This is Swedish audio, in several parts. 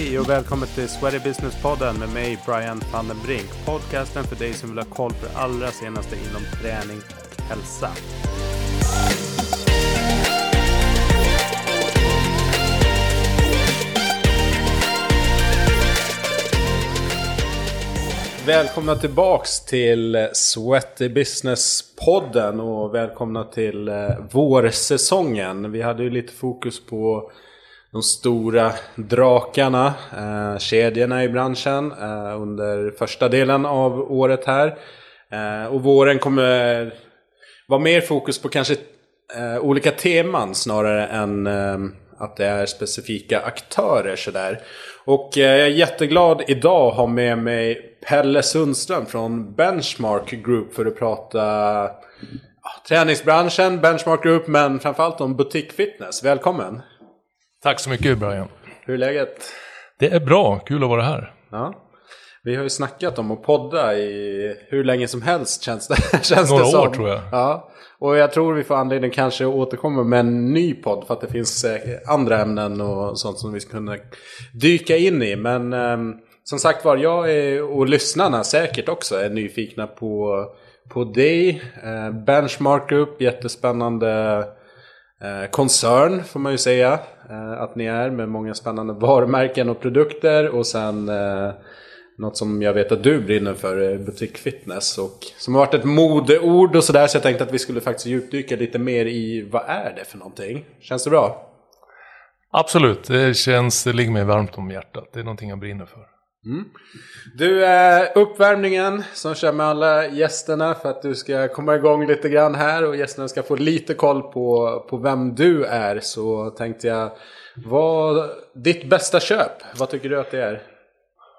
Hej och välkommen till Sweaty Business-podden med mig Brian van den Brink. Podcasten för dig som vill ha koll på det allra senaste inom träning och hälsa. Välkomna tillbaks till Sweaty Business-podden och välkomna till eh, vårsäsongen. Vi hade ju lite fokus på de stora drakarna, eh, kedjorna i branschen eh, under första delen av året här. Eh, och våren kommer vara mer fokus på kanske eh, olika teman snarare än eh, att det är specifika aktörer sådär. Och eh, jag är jätteglad idag att ha med mig Pelle Sundström från Benchmark Group för att prata träningsbranschen, Benchmark Group, men framförallt om butikfitness. Välkommen! Tack så mycket Brian. Hur är läget? Det är bra, kul att vara här. Ja. Vi har ju snackat om att podda i hur länge som helst känns det, känns Några det som. år, tror jag. Ja. Och jag tror vi får anledning kanske att återkomma med en ny podd för att det finns eh, andra ämnen och sånt som vi ska kunna dyka in i. Men ehm, som sagt var, jag är, och lyssnarna säkert också är nyfikna på, på dig. Eh, Benchmark Group, jättespännande Eh, koncern får man ju säga. Eh, att ni är med många spännande varumärken och produkter. Och sen eh, något som jag vet att du brinner för, är butikfitness. Och som har varit ett modeord och sådär. Så jag tänkte att vi skulle faktiskt djupdyka lite mer i vad är det för någonting. Känns det bra? Absolut, det känns, det ligger mig varmt om hjärtat. Det är någonting jag brinner för. Mm. Du, eh, uppvärmningen som kör med alla gästerna för att du ska komma igång lite grann här och gästerna ska få lite koll på, på vem du är. Så tänkte jag, vad, ditt bästa köp, vad tycker du att det är?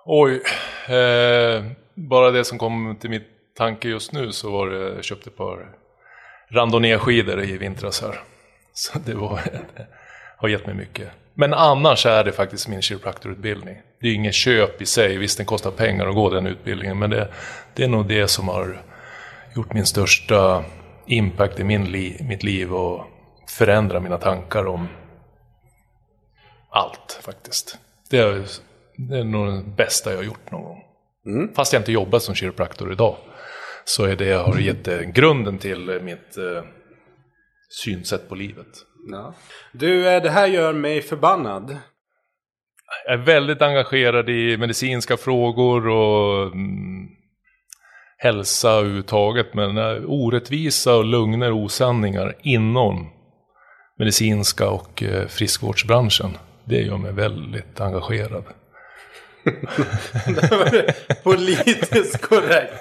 Oj, eh, bara det som kom till mitt tanke just nu så var det, jag köpte ett par randonnérskidor i vintras här. Så det var, har gett mig mycket. Men annars är det faktiskt min kiropraktorutbildning. Det är ingen köp i sig, visst den kostar pengar att gå den utbildningen, men det, det är nog det som har gjort min största impact i min li, mitt liv och förändra mina tankar om allt faktiskt. Det är, det är nog det bästa jag har gjort någon gång. Fast jag inte jobbat som kiropraktor idag. Så är det jag har gett eh, grunden till eh, mitt eh, synsätt på livet. Ja. Du, eh, det här gör mig förbannad. Jag är väldigt engagerad i medicinska frågor och mm, hälsa överhuvudtaget. Men eh, orättvisa och lögner och osanningar inom medicinska och eh, friskvårdsbranschen. Det gör mig väldigt engagerad. Politiskt korrekt.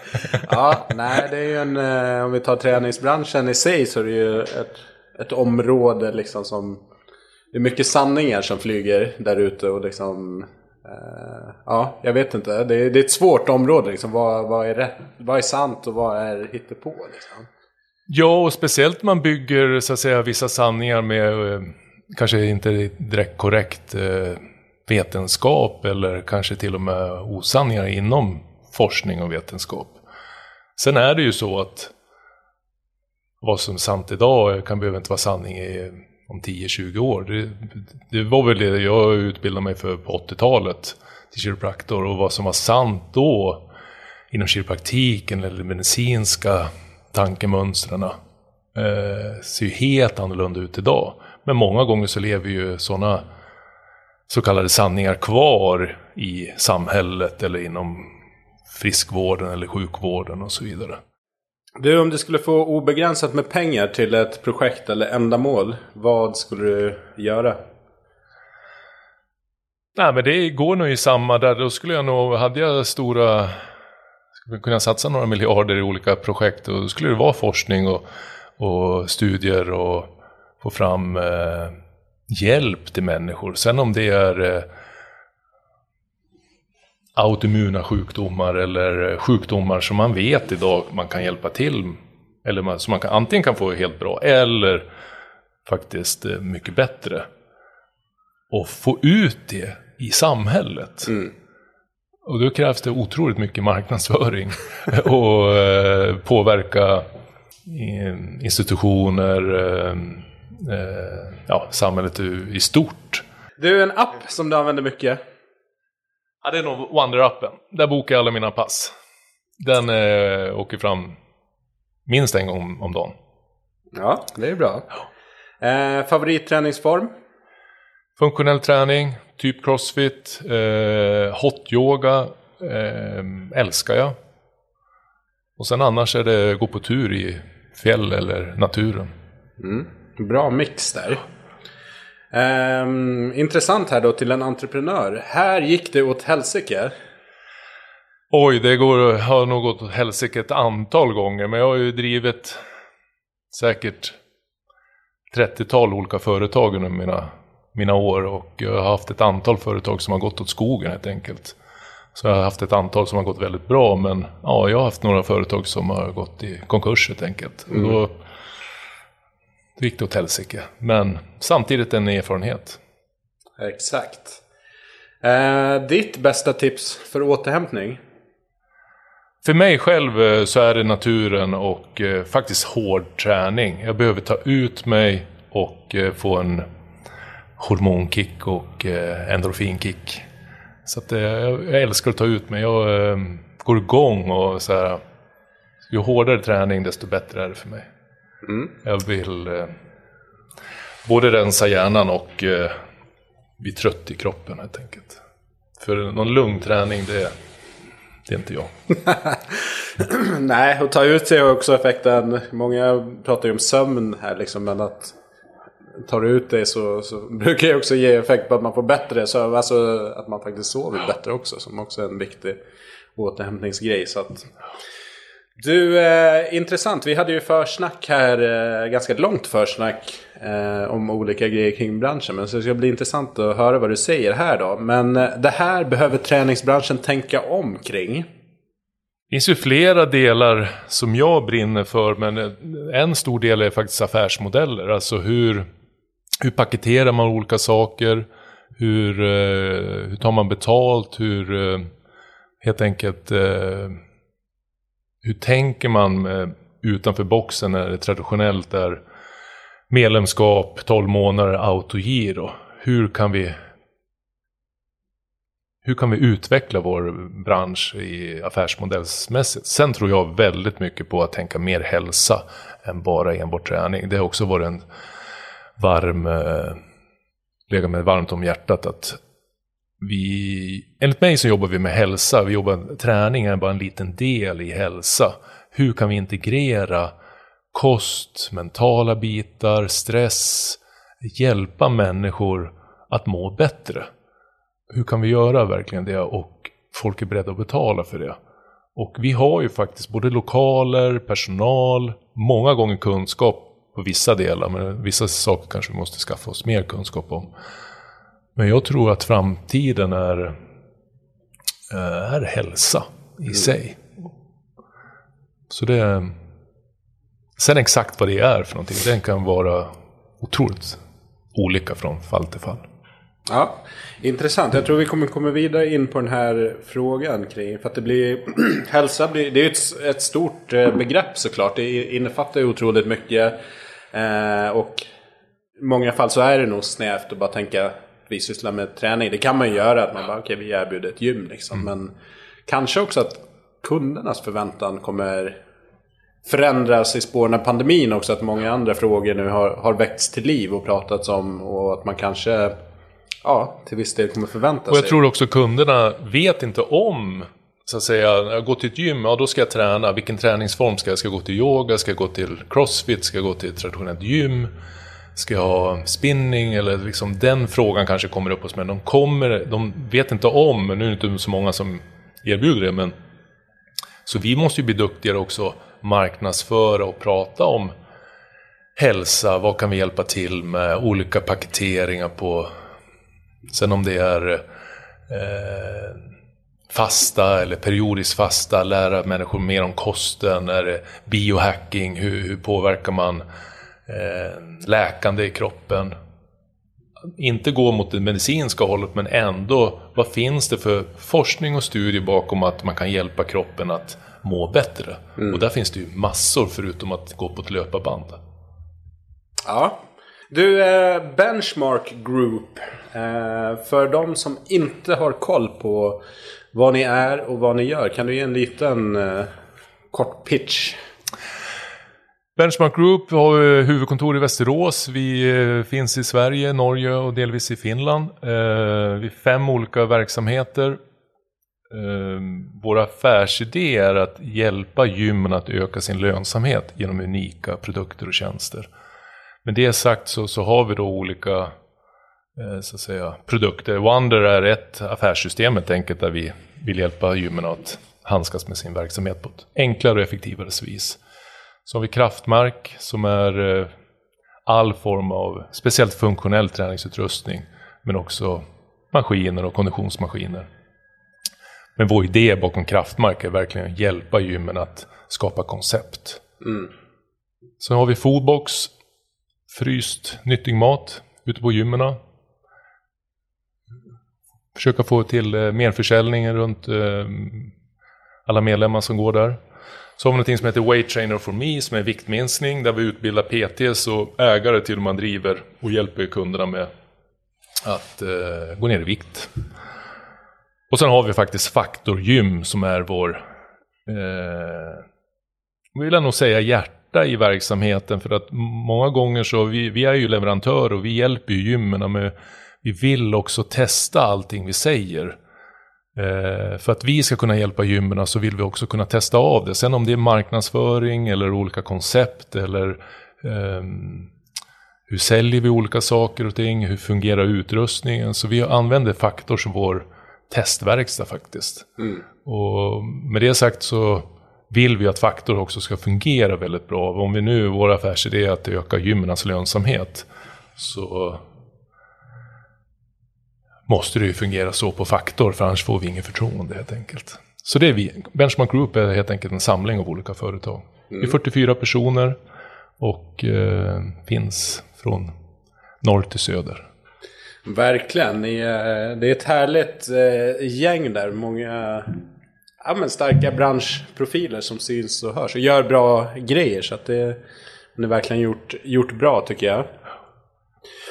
Ja, nej, det är ju en, om vi tar träningsbranschen i sig så är det ju ett, ett område liksom som, det är mycket sanningar som flyger där ute och liksom, eh, ja, jag vet inte. Det är, det är ett svårt område liksom. Vad, vad är rätt, vad är sant och vad är hittepå liksom? Ja, och speciellt man bygger så att säga vissa sanningar med eh, kanske inte direkt korrekt eh, vetenskap eller kanske till och med osanningar inom forskning och vetenskap. Sen är det ju så att vad som är sant idag kan behöva inte vara sanning i, om 10-20 år. Det, det var väl det jag utbildade mig för på 80-talet till kiropraktor och vad som var sant då inom kiropraktiken eller medicinska tankemönstren eh, ser ju helt annorlunda ut idag. Men många gånger så lever ju sådana så kallade sanningar kvar i samhället eller inom friskvården eller sjukvården och så vidare. Du, om du skulle få obegränsat med pengar till ett projekt eller ändamål, vad skulle du göra? Nej men det går nog i samma där. Då skulle jag nog, hade jag stora, skulle kunna satsa några miljarder i olika projekt och då skulle det vara forskning och, och studier och få fram eh, hjälp till människor. Sen om det är eh, autoimmuna sjukdomar eller sjukdomar som man vet idag man kan hjälpa till. Eller man, som man kan, antingen kan få helt bra eller faktiskt eh, mycket bättre. Och få ut det i samhället. Och då krävs det otroligt mycket marknadsföring. och eh, påverka institutioner, eh, eh, ja, samhället i stort. Du, en app som du använder mycket. Ja, det är nog Wonder-appen. Där bokar jag alla mina pass. Den eh, åker fram minst en gång om, om dagen. Ja, det är bra. Eh, favoritträningsform? Funktionell träning, typ crossfit, eh, hot yoga eh, älskar jag. Och sen annars är det gå på tur i fjäll eller naturen. Mm. Bra mix där. Um, intressant här då till en entreprenör. Här gick det åt helsike. Oj, det går, har nog gått åt helsike ett antal gånger. Men jag har ju drivit säkert 30-tal olika företag under mina, mina år. Och jag har haft ett antal företag som har gått åt skogen helt enkelt. Så jag har haft ett antal som har gått väldigt bra. Men ja, jag har haft några företag som har gått i konkurs helt enkelt. Mm. Och då, det gick det åt helsike. Men samtidigt en erfarenhet. Exakt. Eh, ditt bästa tips för återhämtning? För mig själv eh, så är det naturen och eh, faktiskt hård träning. Jag behöver ta ut mig och eh, få en hormonkick och eh, endorfinkick. Så att, eh, jag älskar att ta ut mig. Jag går igång och så här, ju hårdare träning desto bättre är det för mig. Mm. Jag vill eh, både rensa hjärnan och eh, bli trött i kroppen helt enkelt. För någon lugn träning, det, det är inte jag. Nej, och ta ut sig har också effekten. Många pratar ju om sömn här liksom, men att tar du ut det så, så brukar det också ge effekt på att man får bättre sömn. Alltså att man faktiskt sover bättre också, som också är en viktig återhämtningsgrej. Så att, du, eh, intressant. Vi hade ju försnack här, eh, ganska långt försnack eh, om olika grejer kring branschen. Men så det ska bli intressant att höra vad du säger här då. Men eh, det här behöver träningsbranschen tänka om kring. Det finns ju flera delar som jag brinner för, men eh, en stor del är faktiskt affärsmodeller. Alltså hur, hur paketerar man olika saker? Hur, eh, hur tar man betalt? Hur eh, helt enkelt hur tänker man eh, utanför boxen när det traditionellt är medlemskap, 12 månader, autogiro? Hur kan vi hur kan vi utveckla vår bransch i affärsmodellsmässigt? Sen tror jag väldigt mycket på att tänka mer hälsa än bara enbart träning. Det har också varit en varm, eh, legat mig varmt om hjärtat att vi, enligt mig så jobbar vi med hälsa. Vi jobbar, träning är bara en liten del i hälsa. Hur kan vi integrera kost, mentala bitar, stress, hjälpa människor att må bättre? Hur kan vi göra verkligen det och folk är beredda att betala för det? Och vi har ju faktiskt både lokaler, personal, många gånger kunskap på vissa delar, men vissa saker kanske vi måste skaffa oss mer kunskap om. Men jag tror att framtiden är, eh, är hälsa i mm. sig. Så det... Sen exakt vad det är för någonting, den kan vara otroligt olika från fall till fall. Ja, intressant. Jag tror vi kommer komma vidare in på den här frågan kring, för att det blir, hälsa blir, det är ju ett, ett stort eh, begrepp såklart. Det innefattar ju otroligt mycket. Eh, och i många fall så är det nog snävt att bara tänka vi sysslar med träning. Det kan man ju göra, att man bara okej okay, vi erbjuder ett gym liksom. Mm. Men kanske också att kundernas förväntan kommer förändras i spåren av pandemin också. Att många andra frågor nu har, har väckts till liv och pratats om. Och att man kanske ja, till viss del kommer förvänta sig. Och jag tror också kunderna vet inte om så att säga, jag går till ett gym, ja då ska jag träna. Vilken träningsform ska jag? Ska jag gå till yoga? Ska jag gå till crossfit? Ska jag gå till ett traditionellt gym? Ska jag ha spinning? Eller liksom den frågan kanske kommer upp hos mig. De, kommer, de vet inte om, nu är det inte så många som erbjuder det, men så vi måste ju bli duktigare också marknadsföra och prata om hälsa, vad kan vi hjälpa till med, olika paketeringar på, sen om det är eh, fasta eller periodiskt fasta, lära människor mer om kosten, är det biohacking, hur, hur påverkar man eh, läkande i kroppen. Inte gå mot det medicinska hållet men ändå, vad finns det för forskning och studier bakom att man kan hjälpa kroppen att må bättre? Mm. Och där finns det ju massor förutom att gå på ett löparband. Ja, Du, eh, Benchmark Group. Eh, för de som inte har koll på vad ni är och vad ni gör. Kan du ge en liten eh, kort pitch? Benchmark Group har huvudkontor i Västerås. Vi eh, finns i Sverige, Norge och delvis i Finland. Eh, vi har fem olika verksamheter. Eh, vår affärsidé är att hjälpa gymmen att öka sin lönsamhet genom unika produkter och tjänster. Med det sagt så, så har vi då olika så att säga, produkter. Wonder är ett affärssystem helt enkelt där vi vill hjälpa gymmen att handskas med sin verksamhet på ett enklare och effektivare vis. Så har vi Kraftmark som är eh, all form av speciellt funktionell träningsutrustning. Men också maskiner och konditionsmaskiner. Men vår idé bakom Kraftmark är verkligen att hjälpa gymmen att skapa koncept. Mm. Sen har vi Foodbox, fryst nyttig mat ute på gymmen. Försöka få till eh, merförsäljning runt eh, alla medlemmar som går där. Så har vi något som heter Weight Trainer for Me som är viktminskning där vi utbildar PTs och ägare till hur man driver och hjälper kunderna med att eh, gå ner i vikt. Och sen har vi faktiskt Faktorgym som är vår, eh, vill jag nog säga hjärta i verksamheten för att många gånger så, vi, vi är ju leverantörer och vi hjälper ju gymmen med, vi vill också testa allting vi säger. Eh, för att vi ska kunna hjälpa gymmen så vill vi också kunna testa av det. Sen om det är marknadsföring eller olika koncept eller eh, hur säljer vi olika saker och ting, hur fungerar utrustningen. Så vi använder Faktor som vår testverkstad faktiskt. Mm. Och med det sagt så vill vi att Faktor också ska fungera väldigt bra. Om vi nu, vår affärsidé är att öka gymmernas lönsamhet. Så måste det ju fungera så på faktor, för annars får vi ingen förtroende helt enkelt. Så det är vi. Benchmark Group är helt enkelt en samling av olika företag. Mm. Vi är 44 personer och eh, finns från norr till söder. Verkligen. det är ett härligt eh, gäng där. Många ja, men starka branschprofiler som syns och hörs och gör bra grejer. Så att det, är verkligen gjort, gjort bra tycker jag.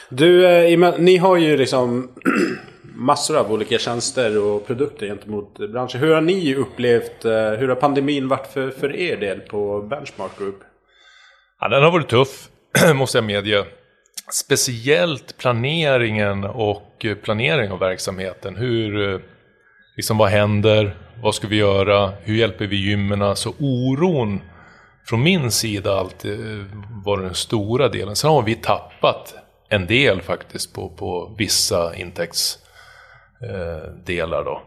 Du, eh, ni har ju liksom massor av olika tjänster och produkter gentemot branschen. Hur har ni upplevt, eh, hur har pandemin varit för, för er del på Benchmark Group? Ja, den har varit tuff, måste jag medge. Speciellt planeringen och eh, planering av verksamheten. Hur, eh, liksom vad händer? Vad ska vi göra? Hur hjälper vi gymmen? Så oron från min sida alltid var den stora delen. Sen har vi tappat en del faktiskt på, på vissa Eh, delar då.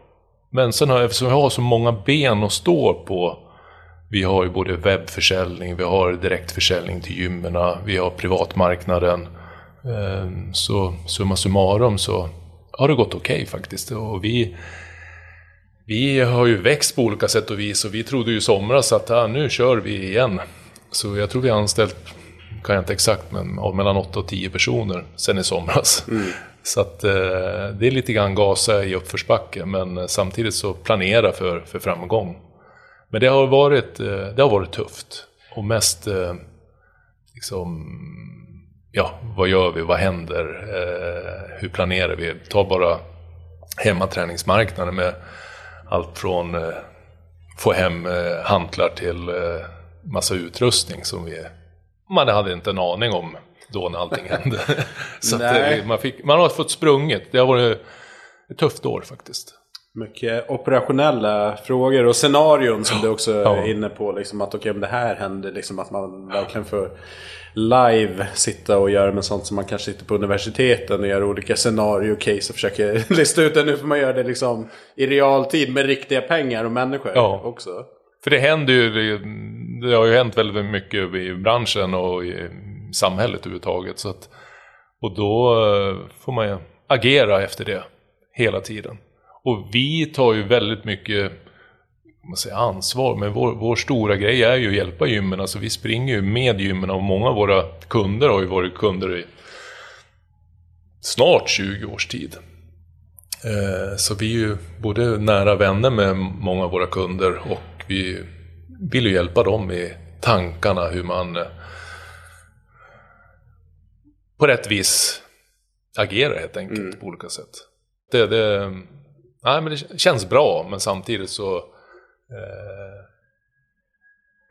Men sen har, eftersom vi har så många ben att stå på. Vi har ju både webbförsäljning, vi har direktförsäljning till gymmen, vi har privatmarknaden. Eh, så summa summarum så har det gått okej okay, faktiskt. Och vi, vi har ju växt på olika sätt och vis och vi trodde ju i somras att ah, nu kör vi igen. Så jag tror vi har anställt kan jag inte exakt, men mellan 8 och 10 personer sen i somras. Mm. Så att eh, det är lite grann gasa i uppförsbacke, men samtidigt så planera för, för framgång. Men det har varit, eh, det har varit tufft. Och mest, eh, liksom, ja, vad gör vi, vad händer, eh, hur planerar vi? Ta bara hemmaträningsmarknaden med allt från eh, få hem eh, hantlar till eh, massa utrustning som vi man hade inte en aning om då när allting hände. så det, man, fick, man har fått sprungit. Det har varit ett tufft år faktiskt. Mycket operationella frågor och scenarion som du också ja. är inne på. Liksom att okej, okay, om det här händer, liksom att man verkligen får live sitta och göra med sånt som man kanske sitter på universiteten och gör olika scenario-case och försöker lista ut det. Nu får man göra det liksom i realtid med riktiga pengar och människor ja. också. För det händer ju, det, det, har ju hänt väldigt mycket i branschen och i samhället överhuvudtaget. Så att, och då eh, får man ju agera efter det hela tiden. Och vi tar ju väldigt mycket man säger, ansvar, men vår, vår, stora grej är ju att hjälpa gymmen. Alltså vi springer ju med gymmen och många av våra kunder har ju varit kunder i snart 20 års tid. Eh, så vi är ju både nära vänner med många av våra kunder och vi vill ju hjälpa dem i tankarna hur man eh, på rätt vis agera helt enkelt mm. på olika sätt. Det, det, nej, men det känns bra, men samtidigt så eh,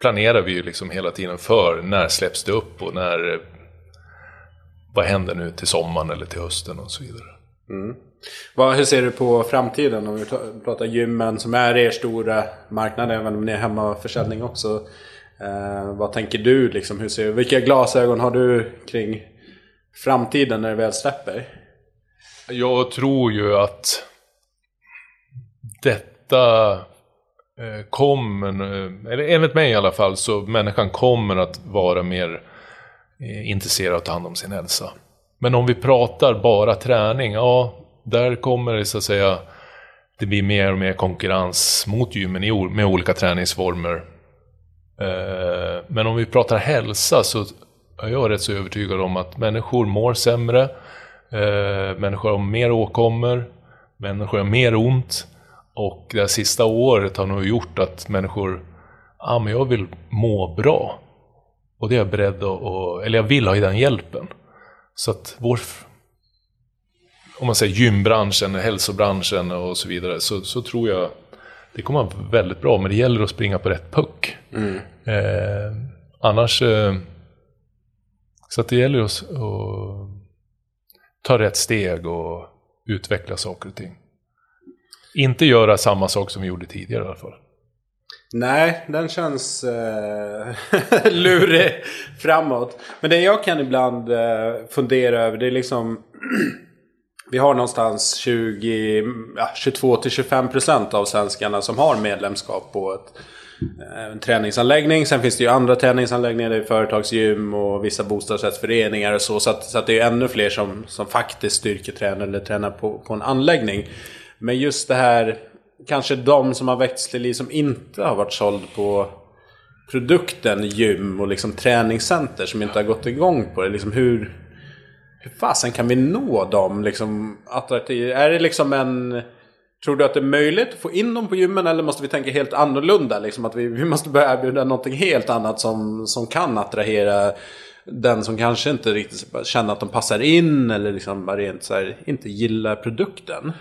planerar vi ju liksom hela tiden för när släpps det upp och när vad händer nu till sommaren eller till hösten och så vidare. Mm. Vad, hur ser du på framtiden om vi pratar gymmen som är er stora marknad även om ni är hemmaförsäljning också. Eh, vad tänker du liksom? Hur ser, vilka glasögon har du kring framtiden när det väl släpper? Jag tror ju att detta eh, kommer, eh, eller enligt mig i alla fall, så människan kommer att vara mer eh, intresserad av att ta hand om sin hälsa. Men om vi pratar bara träning, ja, där kommer det så att säga, det blir mer och mer konkurrens mot gymmen med olika träningsformer. Men om vi pratar hälsa så är jag rätt så övertygad om att människor mår sämre, eh, människor har mer åkommor, människor har mer ont. Och det här sista året har nog gjort att människor, ja ah, men jag vill må bra. Och det är jag beredd att, eller jag vill ha den hjälpen. Så att vår, om man säger gymbranschen, hälsobranschen och så vidare, så, så tror jag det kommer vara väldigt bra. Men det gäller att springa på rätt puck. Mm. Eh, annars... Eh, så att det gäller att, att ta rätt steg och utveckla saker och ting. Inte göra samma sak som vi gjorde tidigare i alla fall. Nej, den känns eh, lurig framåt. Men det jag kan ibland eh, fundera över det är liksom Vi har någonstans 20, ja, 22-25% av svenskarna som har medlemskap på ett, Eh, en träningsanläggning. Sen finns det ju andra träningsanläggningar, det är företagsgym och vissa bostadsrättsföreningar och så. Så, att, så att det är ännu fler som, som faktiskt styrketränar eller tränar på, på en anläggning. Men just det här, kanske de som har växt till liv som inte har varit såld på produkten gym och liksom träningscenter som inte har gått igång på det. Liksom hur, hur fasen kan vi nå dem liksom? Är det liksom en... Tror du att det är möjligt att få in dem på gymmen eller måste vi tänka helt annorlunda? Liksom att vi, vi måste börja erbjuda någonting helt annat som, som kan attrahera den som kanske inte riktigt känner att de passar in eller liksom bara rent så här, inte gillar produkten.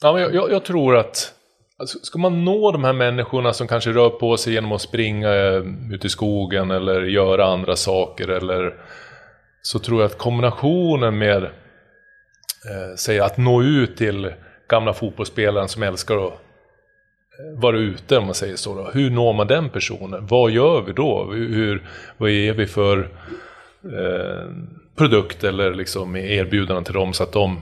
Ja, men jag, jag tror att alltså, ska man nå de här människorna som kanske rör på sig genom att springa eh, ut i skogen eller göra andra saker eller så tror jag att kombinationen med eh, säga, att nå ut till gamla fotbollsspelaren som älskar att eh, vara ute om man säger så. Då. Hur når man den personen? Vad gör vi då? Hur, vad är vi för eh, produkt eller liksom erbjudanden till dem så att de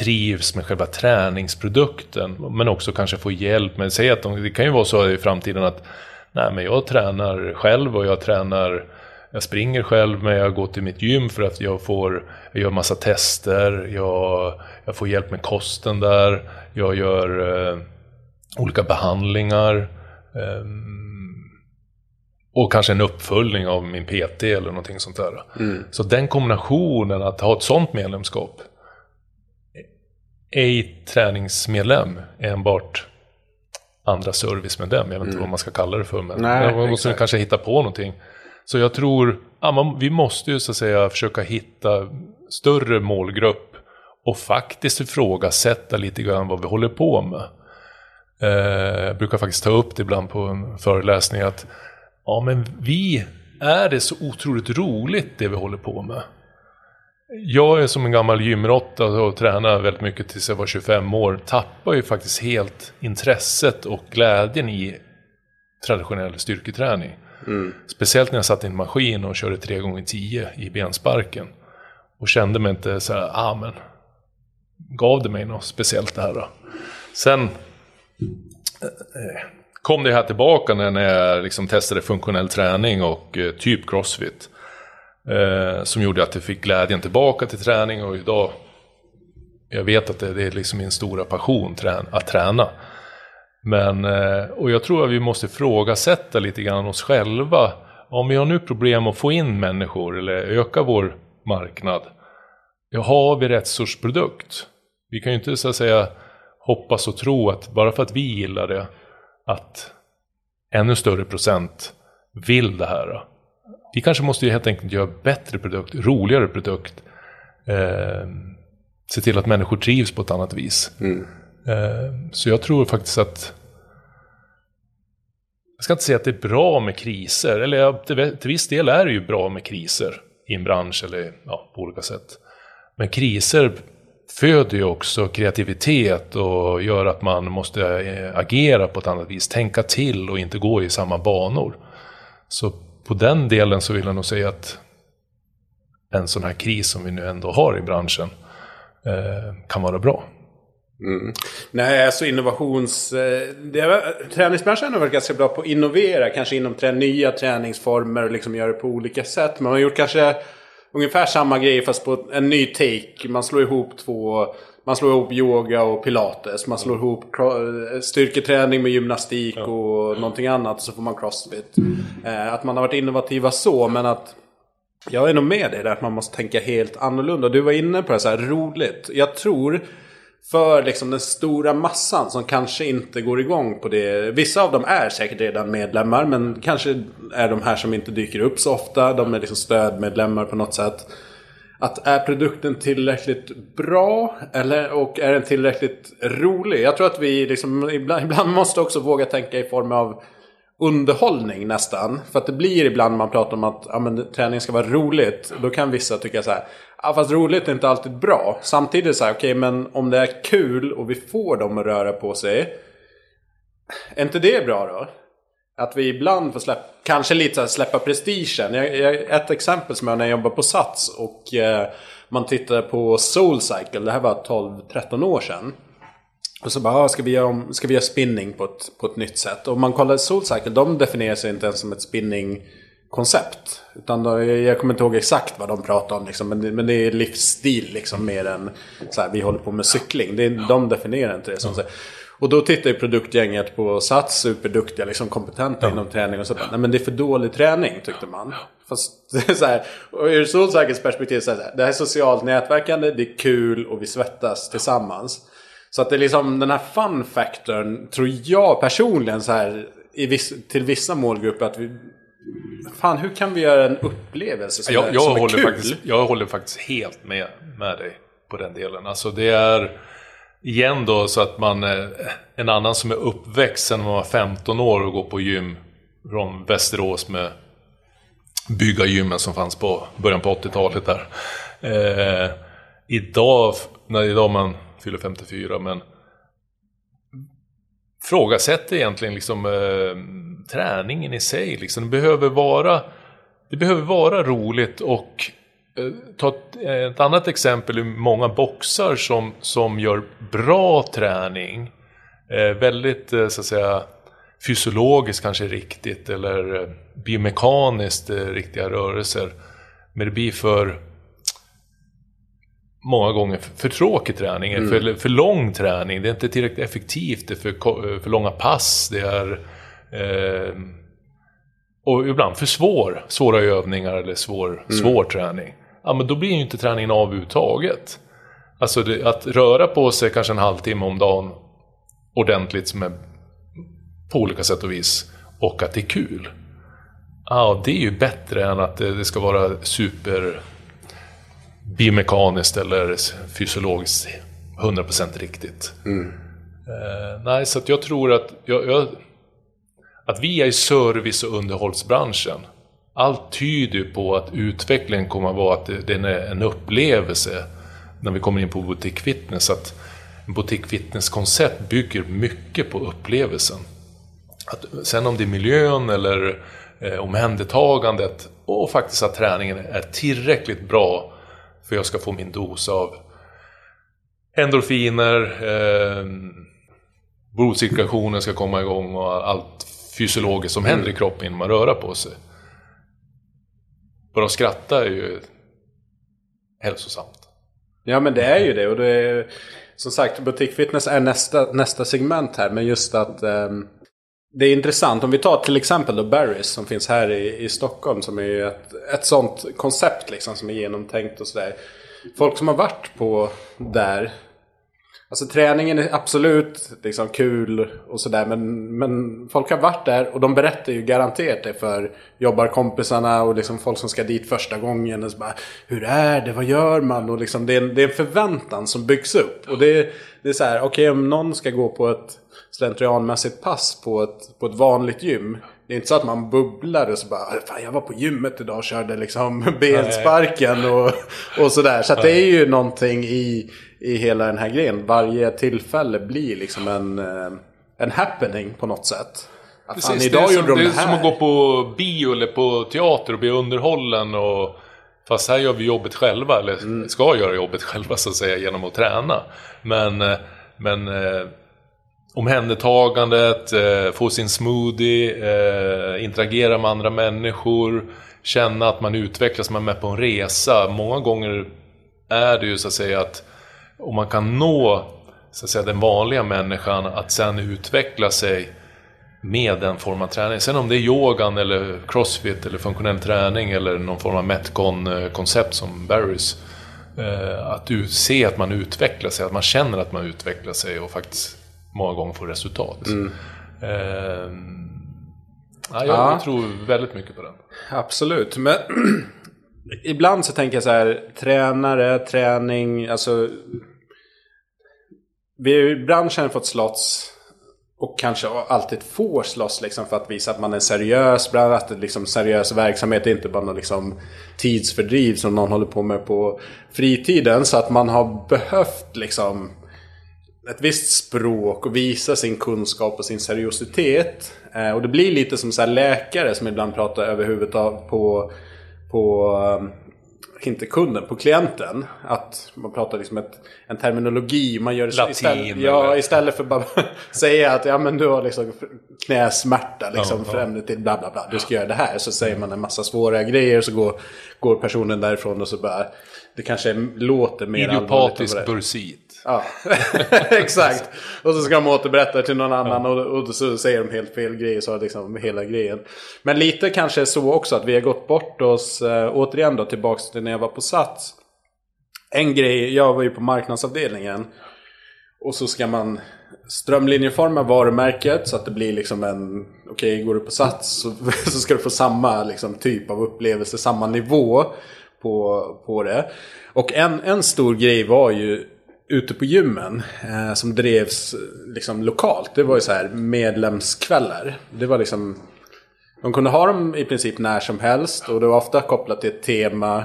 trivs med själva träningsprodukten men också kanske få hjälp Men säg att de, det kan ju vara så i framtiden att nej men jag tränar själv och jag tränar jag springer själv men jag går till mitt gym för att jag får, jag gör massa tester, jag, jag får hjälp med kosten där, jag gör eh, olika behandlingar. Eh, och kanske en uppföljning av min PT eller någonting sånt där. Mm. Så den kombinationen, att ha ett sånt medlemskap. Ej träningsmedlem, enbart andra servicemedlem. Jag vet inte mm. vad man ska kalla det för. Men Nej, man måste kanske hitta på någonting. Så jag tror, ja, man, vi måste ju så att säga försöka hitta större målgrupp och faktiskt ifrågasätta lite grann vad vi håller på med. Eh, jag brukar faktiskt ta upp det ibland på en föreläsning att ja, men vi är det så otroligt roligt det vi håller på med. Jag är som en gammal gymråtta och tränar väldigt mycket tills jag var 25 år. Tappar ju faktiskt helt intresset och glädjen i traditionell styrketräning. Mm. Speciellt när jag satt i en maskin och körde 3 gånger 10 i bensparken. Och kände mig inte så här, ah men, gav det mig något speciellt det här då? Sen eh, eh kom det här tillbaka när jag liksom testade funktionell träning och eh, typ crossfit. Eh, som gjorde att jag fick glädjen tillbaka till träning och idag jag vet att det, det är liksom min stora passion att träna. Men, eh, och jag tror att vi måste ifrågasätta lite grann oss själva. Om vi har nu problem att få in människor eller öka vår marknad. Ja, har vi rätt sorts produkt? Vi kan ju inte så att säga hoppas och tro att bara för att vi gillar det att ännu större procent vill det här. vi kanske måste ju helt enkelt göra bättre produkt, roligare produkt. Eh, se till att människor trivs på ett annat vis. Mm. Eh, så jag tror faktiskt att jag ska inte säga att det är bra med kriser, eller till, viss del är det ju bra med kriser i en bransch eller ja, på olika sätt. Men kriser föder ju också kreativitet och gör att man måste eh, agera på ett annat vis, tänka till och inte gå i samma banor. Så på den delen så vill jag nog säga att en sån här kris som vi nu ändå har i branschen eh, kan vara bra. Mm. Nej, alltså innovations... Eh, det, träningsbranschen har varit ganska bra på att innovera. Kanske inom trä, nya träningsformer och liksom göra det på olika sätt. Men man har gjort kanske ungefär samma grej fast på en ny take. Man slår ihop två... Man slår ihop yoga och pilates. Man slår ihop styrketräning med gymnastik och någonting annat. Och så får man crossfit. Mm. Att man har varit innovativa så, men att... Jag är nog med dig där att man måste tänka helt annorlunda. Du var inne på det så här roligt. Jag tror för liksom den stora massan som kanske inte går igång på det. Vissa av dem är säkert redan medlemmar men kanske är de här som inte dyker upp så ofta. De är liksom stödmedlemmar på något sätt. Att är produkten tillräckligt bra eller, och är den tillräckligt rolig? Jag tror att vi liksom, ibland, ibland måste också våga tänka i form av underhållning nästan. För att det blir ibland man pratar om att ja, men, träning ska vara roligt. Då kan vissa tycka så här. Ja, fast roligt är inte alltid bra. Samtidigt så här, okej okay, men om det är kul och vi får dem att röra på sig. Är inte det bra då? Att vi ibland får släppa, kanske lite så här, släppa prestigen. Jag, jag, ett exempel som jag när jag jobbade på Sats och eh, man tittade på Soulcycle. Det här var 12-13 år sedan. Och så bara, ah, ska, vi göra om, ska vi göra spinning på ett, på ett nytt sätt? Och man kollar Soulcycle, de definierar sig inte ens som ett spinning koncept. Utan då, jag kommer inte ihåg exakt vad de pratar om. Liksom, men, det, men det är livsstil liksom, mer än så här, vi håller på med cykling. Det, de definierar inte det. Som mm. Och då tittar ju produktgänget på Sats, superduktiga, liksom kompetenta ja. inom träning och sådär. Nej men det är för dålig träning tyckte man. Fast så här, och ur Solsäkers perspektiv så här, det här är socialt nätverkande, det är kul och vi svettas tillsammans. Så att det är liksom den här fun factorn tror jag personligen så här i viss, till vissa målgrupper att vi Fan, hur kan vi göra en upplevelse som, jag, är, jag som håller är kul? Faktiskt, jag håller faktiskt helt med, med dig på den delen. Alltså det är igen då så att man, eh, en annan som är uppväxt sedan man var 15 år och går på gym från Västerås med bygga gymmen som fanns på början på 80-talet där. Eh, idag, när idag man fyller 54, men frågasätter egentligen liksom eh, träningen i sig. Liksom. Det, behöver vara, det behöver vara roligt och eh, ta ett, ett, annat exempel är många boxar som, som gör bra träning. Eh, väldigt eh, så att säga fysiologiskt kanske riktigt eller eh, biomekaniskt eh, riktiga rörelser. Men det blir för många gånger för, tråkig träning, mm. för, för lång träning. Det är inte tillräckligt effektivt, det är för, för långa pass, det är eh, och ibland för svår, svåra övningar eller svår, mm. svår träning. Ja, men då blir ju inte träningen av överhuvudtaget. Alltså det, att röra på sig kanske en halvtimme om dagen ordentligt som är på olika sätt och vis och att det är kul. Ja, det är ju bättre än att det ska vara super biomekaniskt eller fysiologiskt 100% riktigt. Mm. Eh, nej, så jag tror att, jag, jag, att vi är i service och underhållsbranschen. Allt tyder på att utvecklingen kommer att vara att det är en upplevelse när vi kommer in på boutique fitness. Att boutique fitness-koncept bygger mycket på upplevelsen. Att, sen om det är miljön eller eh, omhändertagandet och faktiskt att träningen är tillräckligt bra för jag ska få min dos av endorfiner, eh, blodcirkulationen ska komma igång och allt fysiologiskt som händer i kroppen innan man rör på sig. Bara att skratta är ju hälsosamt. Ja men det är ju det och det är som sagt butik fitness är nästa, nästa segment här men just att um, det är intressant. Om vi tar till exempel då Barry's som finns här i, i Stockholm. Som är ett, ett sånt koncept liksom som är genomtänkt och sådär. Folk som har varit på där. Alltså träningen är absolut liksom kul och sådär men, men folk har varit där och de berättar ju garanterat det för jobbarkompisarna och liksom folk som ska dit första gången. Och så bara, Hur är det? Vad gör man? Och liksom, det, är en, det är en förväntan som byggs upp. Och det, det är så här, okej okay, om någon ska gå på ett slentrianmässigt pass på ett, på ett vanligt gym. Det är inte så att man bubblar och så bara, fan jag var på gymmet idag och körde liksom bensparken och, och sådär. Så att det är ju någonting i, i hela den här grejen. Varje tillfälle blir liksom en, eh, en happening på något sätt. Att Precis, fan, idag det är, som, de det, det är som att gå på bio eller på teater och bli underhållen. Och, fast här gör vi jobbet själva, eller mm. ska göra jobbet själva så att säga genom att träna. Men, eh, men eh, omhändertagandet, eh, få sin smoothie, eh, interagera med andra människor, känna att man utvecklas, man är med på en resa. Många gånger är det ju så att säga att om man kan nå så att säga, den vanliga människan att sen utveckla sig med den form av träning. Sen om det är yogan eller crossfit eller funktionell träning eller någon form av metcon-koncept som Barrys. Eh, att se att man utvecklar sig, att man känner att man utvecklar sig och faktiskt många gånger får resultat. Mm. Eh, ja, jag ja. tror väldigt mycket på den. Absolut. Men ibland så tänker jag så här, tränare, träning, alltså. Vi har i branschen fått slåss och kanske alltid får slåss liksom för att visa att man är seriös. Bland annat liksom seriös verksamhet är inte bara någon liksom tidsfördriv som någon håller på med på fritiden. Så att man har behövt liksom ett visst språk och visa sin kunskap och sin seriositet. Eh, och det blir lite som så läkare som ibland pratar över huvudet på, på um, inte kunden, på klienten. Att man pratar liksom ett, en terminologi. Man gör Latin, istället, ja, istället för bara säga att ja, men du har liksom knäsmärta liksom, ja, ja. till bla bla bla. Du ska göra det här. Så säger man en massa svåra grejer. Så går, går personen därifrån och så bara. Det kanske låter mer allvarligt. Idiopatisk bursit. Ja, exakt. Och så ska de återberätta till någon annan och, och, så säger de helt fel grejer. Så liksom hela grejen. Men lite kanske så också att vi har gått bort oss. Äh, återigen då tillbaks till när jag var på Sats. En grej, jag var ju på marknadsavdelningen. Och så ska man strömlinjeforma varumärket så att det blir liksom en... Okej, okay, går du på Sats så, så ska du få samma liksom, typ av upplevelse, samma nivå på, på det. Och en, en stor grej var ju ute på gymmen eh, som drevs liksom lokalt. Det var ju så här medlemskvällar. Det var liksom... De kunde ha dem i princip när som helst och det var ofta kopplat till ett tema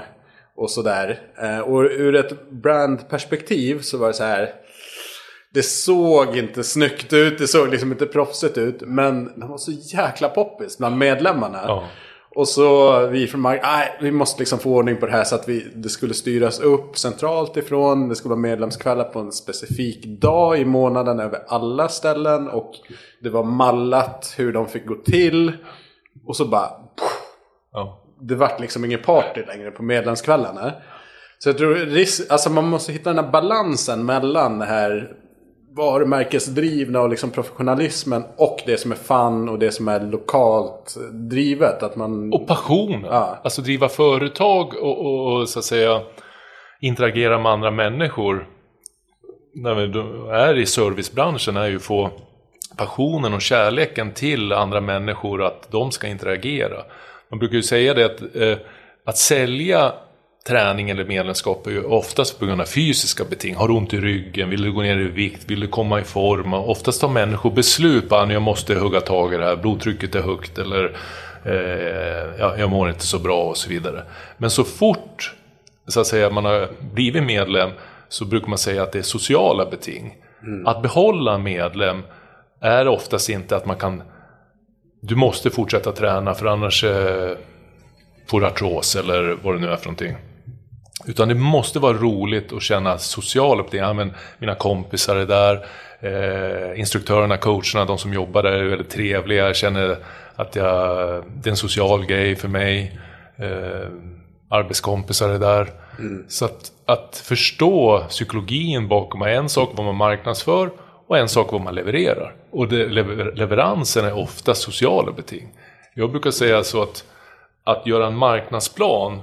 och sådär. Eh, och ur ett brandperspektiv så var det så här. Det såg inte snyggt ut, det såg liksom inte proffsigt ut. Men de var så jäkla poppis bland medlemmarna. Oh. Och så vi från Mark, nej vi måste liksom få ordning på det här så att vi, det skulle styras upp centralt ifrån. Det skulle vara medlemskvällar på en specifik dag i månaden över alla ställen. Och det var mallat hur de fick gå till. Och så bara... Ja. Det vart liksom ingen party längre på medlemskvällarna. Så jag tror alltså man måste hitta den här balansen mellan det här varumärkesdrivna och liksom professionalismen och det som är fun och det som är lokalt drivet. Att man... Och passion. Ja. Alltså driva företag och, och, och, så att säga interagera med andra människor. När vi är i servicebranschen är ju få passionen och kärleken till andra människor att de ska interagera. Man brukar ju säga det att, eh, att sälja träning eller medlemskap är ju oftast på grund av fysiska beting. Har du ont i ryggen? Vill du gå ner i vikt? Vill du komma i form? Och oftast tar människor beslut på att jag måste hugga tag i det här. Blodtrycket är högt eller eh, ja, jag mår inte så bra och så vidare. Men så fort så att säga, man har blivit medlem så brukar man säga att det är sociala beting. Mm. Att behålla medlem är oftast inte att man kan du måste fortsätta träna för annars eh, får du artros eller vad det nu är för någonting. Utan det måste vara roligt att känna social uppdelning. Ja, men mina kompisar är där. Eh, instruktörerna, coacherna, de som jobbar där är väldigt trevliga. Jag känner att jag, det är en social grej för mig. Eh, arbetskompisar är där. Mm. Så att, att förstå psykologin bakom är en sak vad man marknadsför och en sak vad man levererar. Och det, lever, leveransen är ofta sociala beting. Jag brukar säga så att att göra en marknadsplan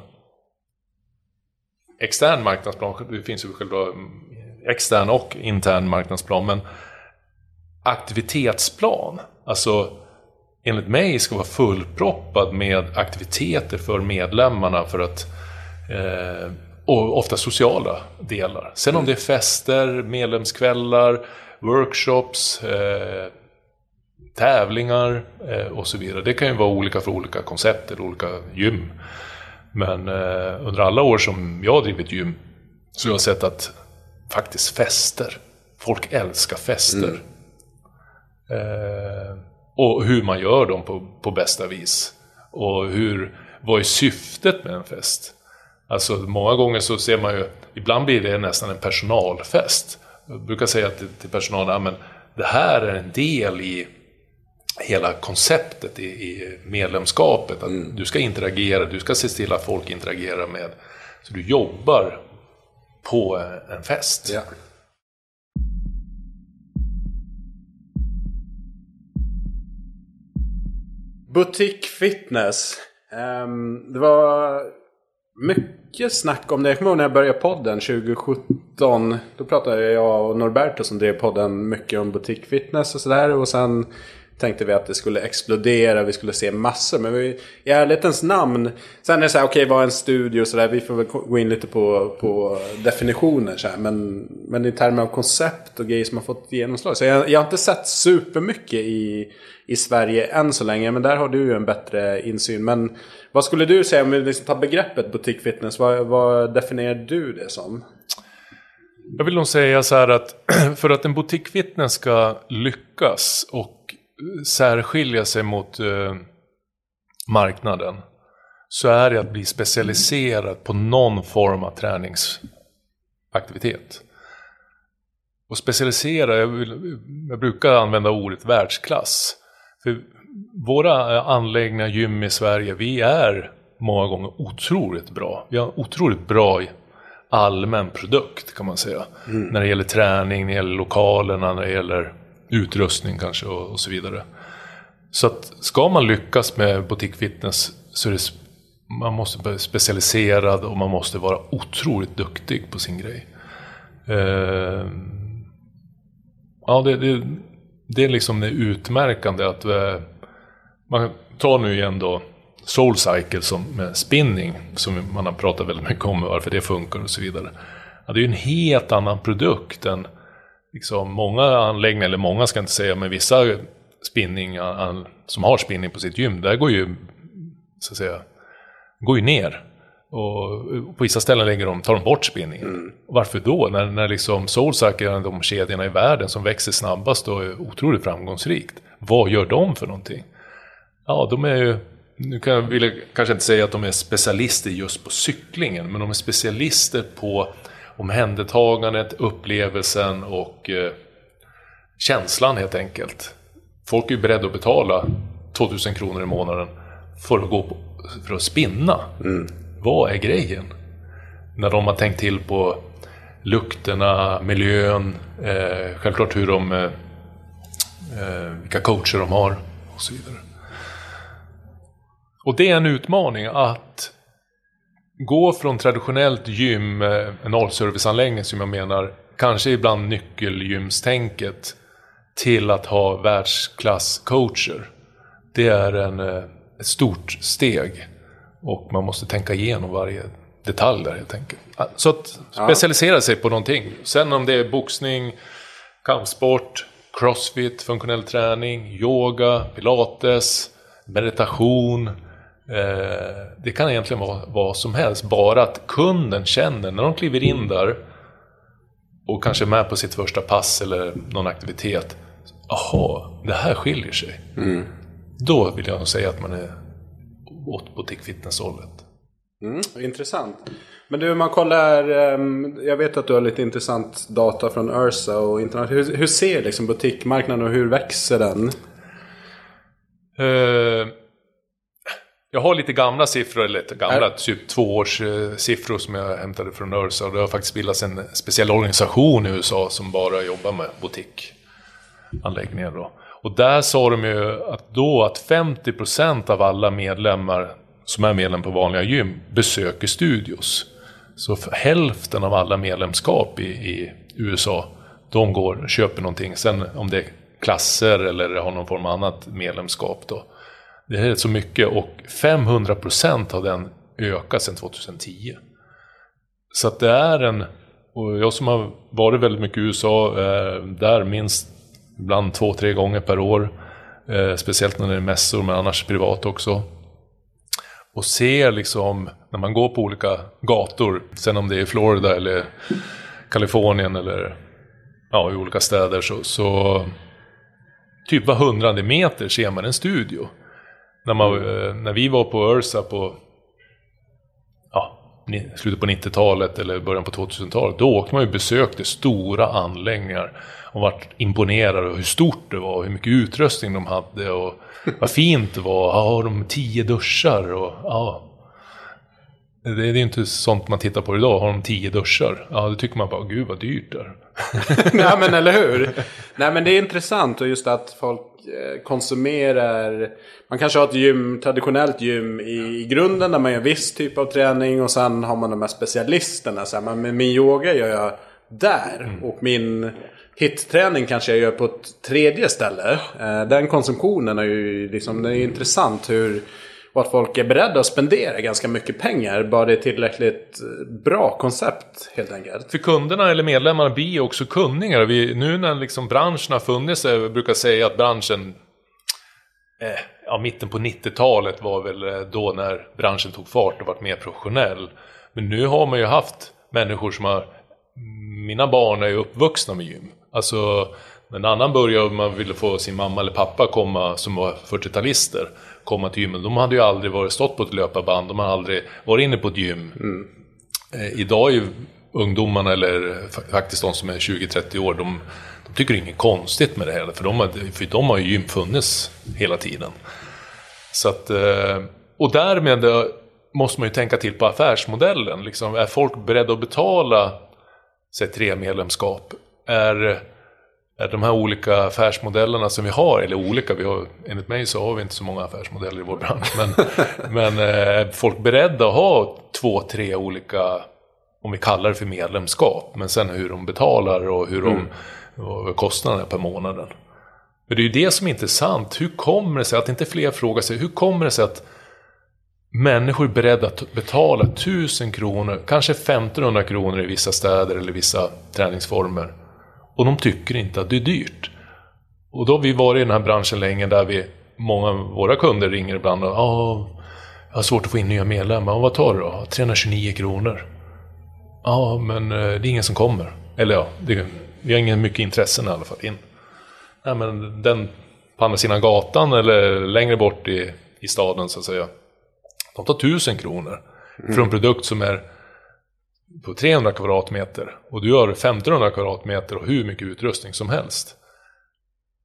extern marknadsplan, det finns ju själva extern och intern marknadsplan. Men aktivitetsplan, alltså enligt mig ska vara fullproppad med aktiviteter för medlemmarna för att eh, och ofta sociala delar. Sen mm. om det är fester, medlemskvällar, workshops, eh, tävlingar eh, och så vidare. Det kan ju vara olika för olika koncept eller olika gym. Men eh, under alla år som jag har drivit gym så har jag sett att faktiskt fester, folk älskar fester. Mm. Eh, och hur man gör dem på, på bästa vis. Och hur, vad är syftet med en fest? Alltså många gånger så ser man ju, ibland blir det nästan en personalfest. Jag brukar säga till, till personalen, att det här är en del i hela konceptet i, i medlemskapet. Att mm. du ska interagera, du ska se till att folk interagerar med. Så du jobbar på en fest. Ja. Butik Fitness. Um, det var mycket snack om det. Jag kommer ihåg när jag började podden 2017. Då pratade jag och Norberto som drev podden mycket om butik fitness och sådär. Och sen tänkte vi att det skulle explodera, vi skulle se massor. Men vi, i ärlighetens namn, sen är det så här, okej okay, vad är en studio och sådär. Vi får väl gå in lite på, på definitioner så här. Men, men i termer av koncept och grejer som har fått genomslag. Så jag, jag har inte sett supermycket i, i Sverige än så länge. Men där har du ju en bättre insyn. Men vad skulle du säga om vi liksom tar begreppet butikfitness? Vad, vad definierar du det som? Jag vill nog säga så här att för att en butikfitness ska lyckas och särskilja sig mot eh, marknaden så är det att bli specialiserad på någon form av träningsaktivitet. Och specialisera, jag, vill, jag brukar använda ordet världsklass. För våra anläggningar, gym i Sverige, vi är många gånger otroligt bra. Vi har otroligt bra allmän produkt kan man säga. Mm. När det gäller träning, när det gäller lokalerna, när det gäller utrustning kanske och, och så vidare. Så att ska man lyckas med boutique fitness så är det man måste vara specialiserad och man måste vara otroligt duktig på sin grej. Eh, ja, det, det, det, är liksom det utmärkande att eh, man tar nu igen då Soulcycle som med spinning som man har pratat väldigt mycket om varför det funkar och så vidare. Ja, det är ju en helt annan produkt än liksom, många anläggningar, eller många ska jag inte säga, men vissa spinning som har spinning på sitt gym, där går ju, så att säga, går ju ner. Och på vissa ställen lägger de, tar de bort spinningen. Mm. Varför då? När, när liksom Soulcycle är de kedjorna i världen som växer snabbast och är otroligt framgångsrikt. Vad gör de för någonting? Ja, de är ju, nu kan jag, vill jag kanske inte säga att de är specialister just på cyklingen, men de är specialister på omhändertagandet, upplevelsen och eh, känslan helt enkelt. Folk är ju beredda att betala 2000 kronor i månaden för att gå på, för att spinna. Mm. Vad är grejen? När de har tänkt till på lukterna, miljön, eh, självklart hur de, eh, eh vilka coacher de har och så vidare. Och det är en utmaning att gå från traditionellt gym, eh, en allserviceanläggning som jag menar, kanske ibland nyckelgymstänket, till att ha världsklasscoacher. Det är en, eh, ett stort steg. Och man måste tänka igenom varje detalj där helt enkelt. Så att specialisera sig på någonting. Sen om det är boxning, kampsport, crossfit, funktionell träning, yoga, pilates, meditation, Eh, det kan egentligen vara vad som helst, bara att kunden känner när de kliver in där och kanske är med på sitt första pass eller någon aktivitet. Jaha, det här skiljer sig. Mm. Då vill jag nog säga att man är åt boutique fitness-hållet. Mm, intressant. Men du, man kollar, ehm, jag vet att du har lite intressant data från Ursa och internet. Hur, hur ser liksom butikmarknaden och hur växer den? Uh, jag har lite gamla siffror, eller gamla, äh. typ två års eh, siffror som jag hämtade från Ursa. Det har faktiskt bildats en speciell organisation i USA som bara jobbar med butikanläggningar. Då. Och där sa de ju att då att 50% av alla medlemmar som är medlem på vanliga gym besöker studios. Så hälften av alla medlemskap i, i USA. De går köper någonting. Sen om det är klasser eller har någon form av annat medlemskap då. Det är så mycket och 500% har den ökat sedan 2010. Så att det är en, och jag som har varit väldigt mycket i USA, eh, där minst ibland två, tre gånger per år. Eh, speciellt när det är mässor, men annars privat också. Och ser liksom, när man går på olika gator, sen om det är i Florida eller Kalifornien eller ja, i olika städer, så, så typ var hundrade meter ser man en studio. När, man, eh, när vi var på Ursa på ja, slutet på 90-talet eller början på 2000-talet, då åkte man ju och besökte stora anläggningar och vart imponerad av hur stort det var, hur mycket utrustning de hade och vad fint det var. Ja, har de tio duschar och ja. Det är ju inte sånt man tittar på idag. Har de tio duschar? Ja, då tycker man bara, gud vad dyrt det är. Nej, men eller hur? Nej, men det är intressant och just att folk konsumerar. Man kanske har ett gym, traditionellt gym i, grunden där man gör viss typ av träning och sen har man de här specialisterna. Så här, men min yoga gör jag där mm. och min Hitträning kanske jag gör på ett tredje ställe. Eh, den konsumtionen är ju liksom, det är intressant hur och att folk är beredda att spendera ganska mycket pengar. Bara det är tillräckligt eh, bra koncept helt enkelt. För kunderna eller medlemmarna blir också kunniga. Vi, nu när liksom branschen har funnits, eh, jag brukar säga att branschen eh, ja, mitten på 90-talet var väl eh, då när branschen tog fart och var mer professionell. Men nu har man ju haft människor som har mina barn är ju uppvuxna med gym. Alltså, när en annan började och man ville få sin mamma eller pappa komma, som var 40-talister, komma till gymmet. De hade ju aldrig varit stått på ett löparband, de hade aldrig varit inne på ett gym. Mm. Eh, idag är ju ungdomarna, eller faktiskt de som är 20-30 år, de, de tycker det är inget konstigt med det här. För de, har, för de har ju gym funnits hela tiden. Så att, eh, och därmed eh, måste man ju tänka till på affärsmodellen. Liksom, är folk beredda att betala säg, tre medlemskap är, är de här olika affärsmodellerna som vi har, eller olika, vi har, enligt mig så har vi inte så många affärsmodeller i vår bransch, men, men eh, är folk beredda att ha två, tre olika, om vi kallar det för medlemskap, men sen hur de betalar och hur de, mm. kostnaderna per månaden. Men det är ju det som är intressant. Hur kommer det sig att inte fler frågar sig, hur kommer det sig att människor är beredda att betala 1000 kronor, kanske 1500 kronor i vissa städer eller vissa träningsformer. Och de tycker inte att det är dyrt. Och då har vi varit i den här branschen länge där vi, många av våra kunder ringer ibland och ah, jag har svårt att få in nya medlemmar. Och vad tar du då? 329 kronor. Ja, men eh, det är ingen som kommer. Eller ja, det, vi har ingen mycket intressen i alla fall in. Nej, men den på andra sidan gatan eller längre bort i, i staden så att säga. De tar 1000 kronor mm. för en produkt som är på 300 kvadratmeter och du har 1500 kvadratmeter och hur mycket utrustning som helst.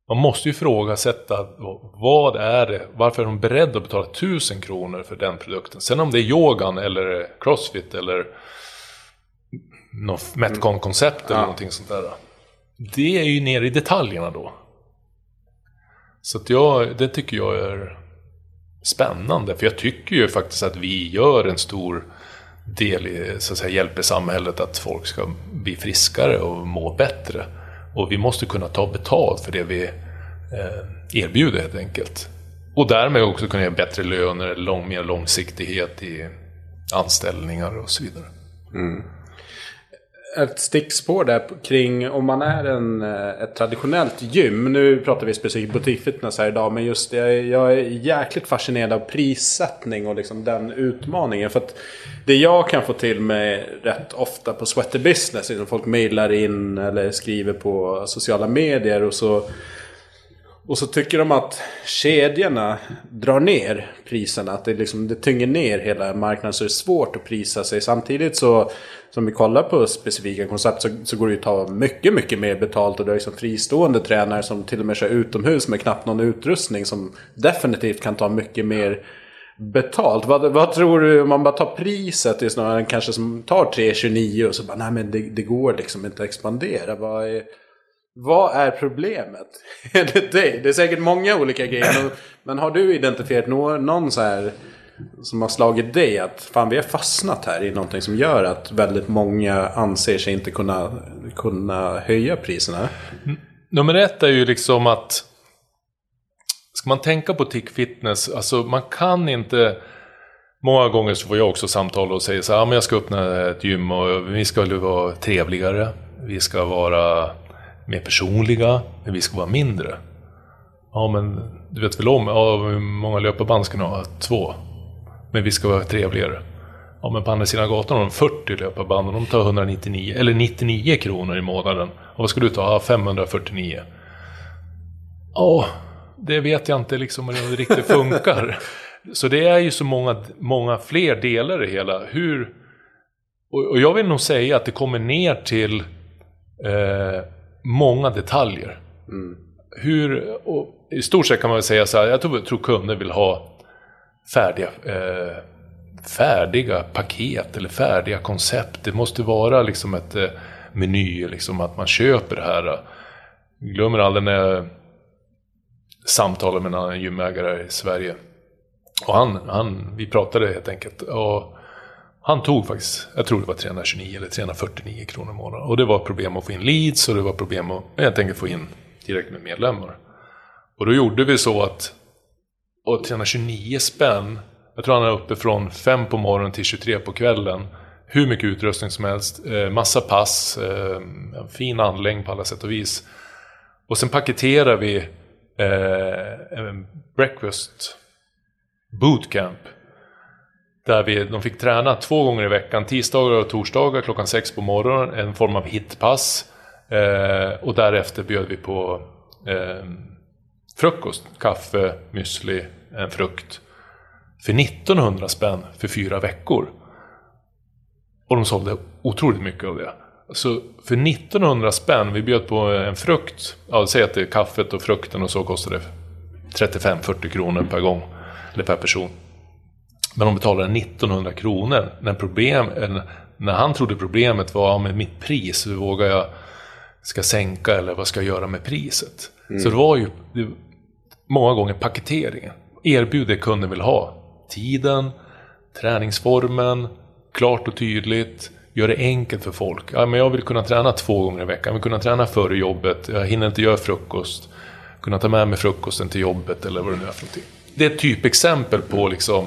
Man måste ju ifrågasätta vad är det, varför är de beredda att betala 1000 kronor för den produkten? Sen om det är yogan eller crossfit eller något Metcon-koncept eller ja. någonting sånt där. Det är ju nere i detaljerna då. Så att jag, det tycker jag är spännande. För jag tycker ju faktiskt att vi gör en stor del i, så att säga, hjälper samhället att folk ska bli friskare och må bättre. Och vi måste kunna ta betalt för det vi eh, erbjuder helt enkelt. Och därmed också kunna ge bättre löner, lång, mer långsiktighet i anställningar och så vidare. Mm ett stickspår där kring om man är en, eh, ett traditionellt gym. Nu pratar vi specifikt butikfitness här idag. Men just det, jag är jäkligt fascinerad av prissättning och liksom den utmaningen. För att det jag kan få till mig rätt ofta på Sweater Business. Liksom folk mejlar in eller skriver på sociala medier. och så och så tycker de att kedjorna drar ner priserna. Att det, liksom, det tynger ner hela marknaden så det är svårt att prisa sig. Samtidigt så, som vi kollar på specifika koncept så, så går det ju att ta mycket, mycket mer betalt. Och det är liksom fristående tränare som till och med kör utomhus med knappt någon utrustning. Som definitivt kan ta mycket mer betalt. Vad, vad tror du om man bara tar priset? Just någon kanske som tar 3,29 och så bara nej men det, det går liksom inte att expandera. Vad är... Vad är problemet enligt dig? Det är säkert många olika grejer. Men har du identifierat någon, någon så här som har slagit dig att fan vi har fastnat här i någonting som gör att väldigt många anser sig inte kunna, kunna höja priserna? Mm. Nummer ett är ju liksom att Ska man tänka på tick fitness, alltså man kan inte Många gånger så får jag också samtal och säger så här, ah, men jag ska öppna ett gym och vi ska vara trevligare. Vi ska vara mer personliga, men vi ska vara mindre. Ja, men du vet väl om, ja, hur många löparband ska ni ha? Två. Men vi ska vara trevligare. Ja, men på andra sidan gatan har de 40 löparband och de tar 199, eller 99 kronor i månaden. Och vad ska du ta? Ja, 549. Ja, det vet jag inte liksom hur det riktigt funkar. Så det är ju så många, många fler delar i hela. Hur, och, och jag vill nog säga att det kommer ner till eh, många detaljer. Mm. Hur, och I stort sett kan man väl säga så här, jag tror, tror kunder vill ha färdiga, eh, färdiga paket eller färdiga koncept. Det måste vara liksom ett eh, meny, liksom att man köper det här. Jag glömmer aldrig när jag samtalade med en annan gymägare i Sverige. Och han, han, vi pratade helt enkelt. Och han tog faktiskt, jag tror det var 329 eller 349 kronor i månaden. Och det var problem att få in leads och det var problem att helt enkelt få in tillräckligt med medlemmar. Och då gjorde vi så att, och 329 spänn, jag tror han är uppe från 5 på morgonen till 23 på kvällen. Hur mycket utrustning som helst, eh, massa pass, eh, en fin anläggning på alla sätt och vis. Och sen paketerar vi eh, en breakfast bootcamp. Där vi, de fick träna två gånger i veckan, tisdagar och torsdagar klockan sex på morgonen, en form av hitpass. Eh, och därefter bjöd vi på eh, frukost, kaffe, müsli, en frukt. För 1900 spänn för fyra veckor. Och de sålde otroligt mycket av det. Så för 1900 spänn, vi bjöd på en frukt, ja, säg att det är kaffet och frukten och så kostade det 35-40 kronor per gång eller per person. Men de betalade 1900 kronor. När, problem, när han trodde problemet var med mitt pris, hur vågar jag ska sänka eller vad ska jag göra med priset? Mm. Så det var ju det, många gånger paketeringen. Erbjud det kunden vill ha. Tiden, träningsformen, klart och tydligt. Gör det enkelt för folk. Ja, men jag vill kunna träna två gånger i veckan. Jag vill kunna träna före jobbet. Jag hinner inte göra frukost. Kunna ta med mig frukosten till jobbet eller vad det nu är för någonting det är ett typexempel på liksom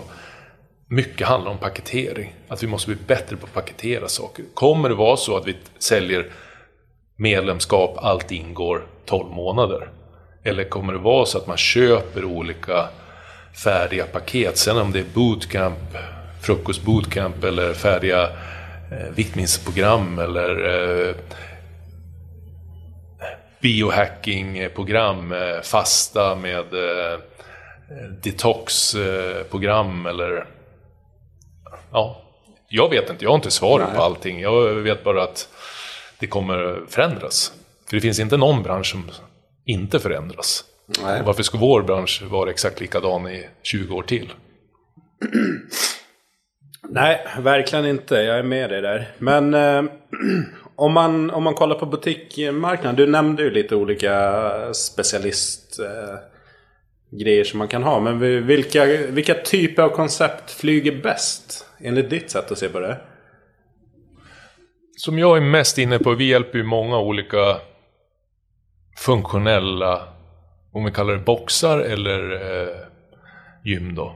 mycket handlar om paketering. Att vi måste bli bättre på att paketera saker. Kommer det vara så att vi säljer medlemskap, allt ingår 12 månader? Eller kommer det vara så att man köper olika färdiga paket? Sen om det är bootcamp, frukostbootcamp eller färdiga eh, viktminskningsprogram eller eh, biohackingprogram, eh, fasta med eh, detoxprogram eh, eller... Ja, jag vet inte. Jag har inte svaret på allting. Jag vet bara att det kommer förändras. För det finns inte någon bransch som inte förändras. Nej. Och varför ska vår bransch vara exakt likadan i 20 år till? Nej, verkligen inte. Jag är med dig där. Men eh, om, man, om man kollar på butikmarknaden. Du nämnde ju lite olika specialist... Eh, grejer som man kan ha. Men vilka, vilka typer av koncept flyger bäst? Enligt ditt sätt att se på det. Som jag är mest inne på, vi hjälper ju många olika funktionella, om vi kallar det boxar eller eh, gym då.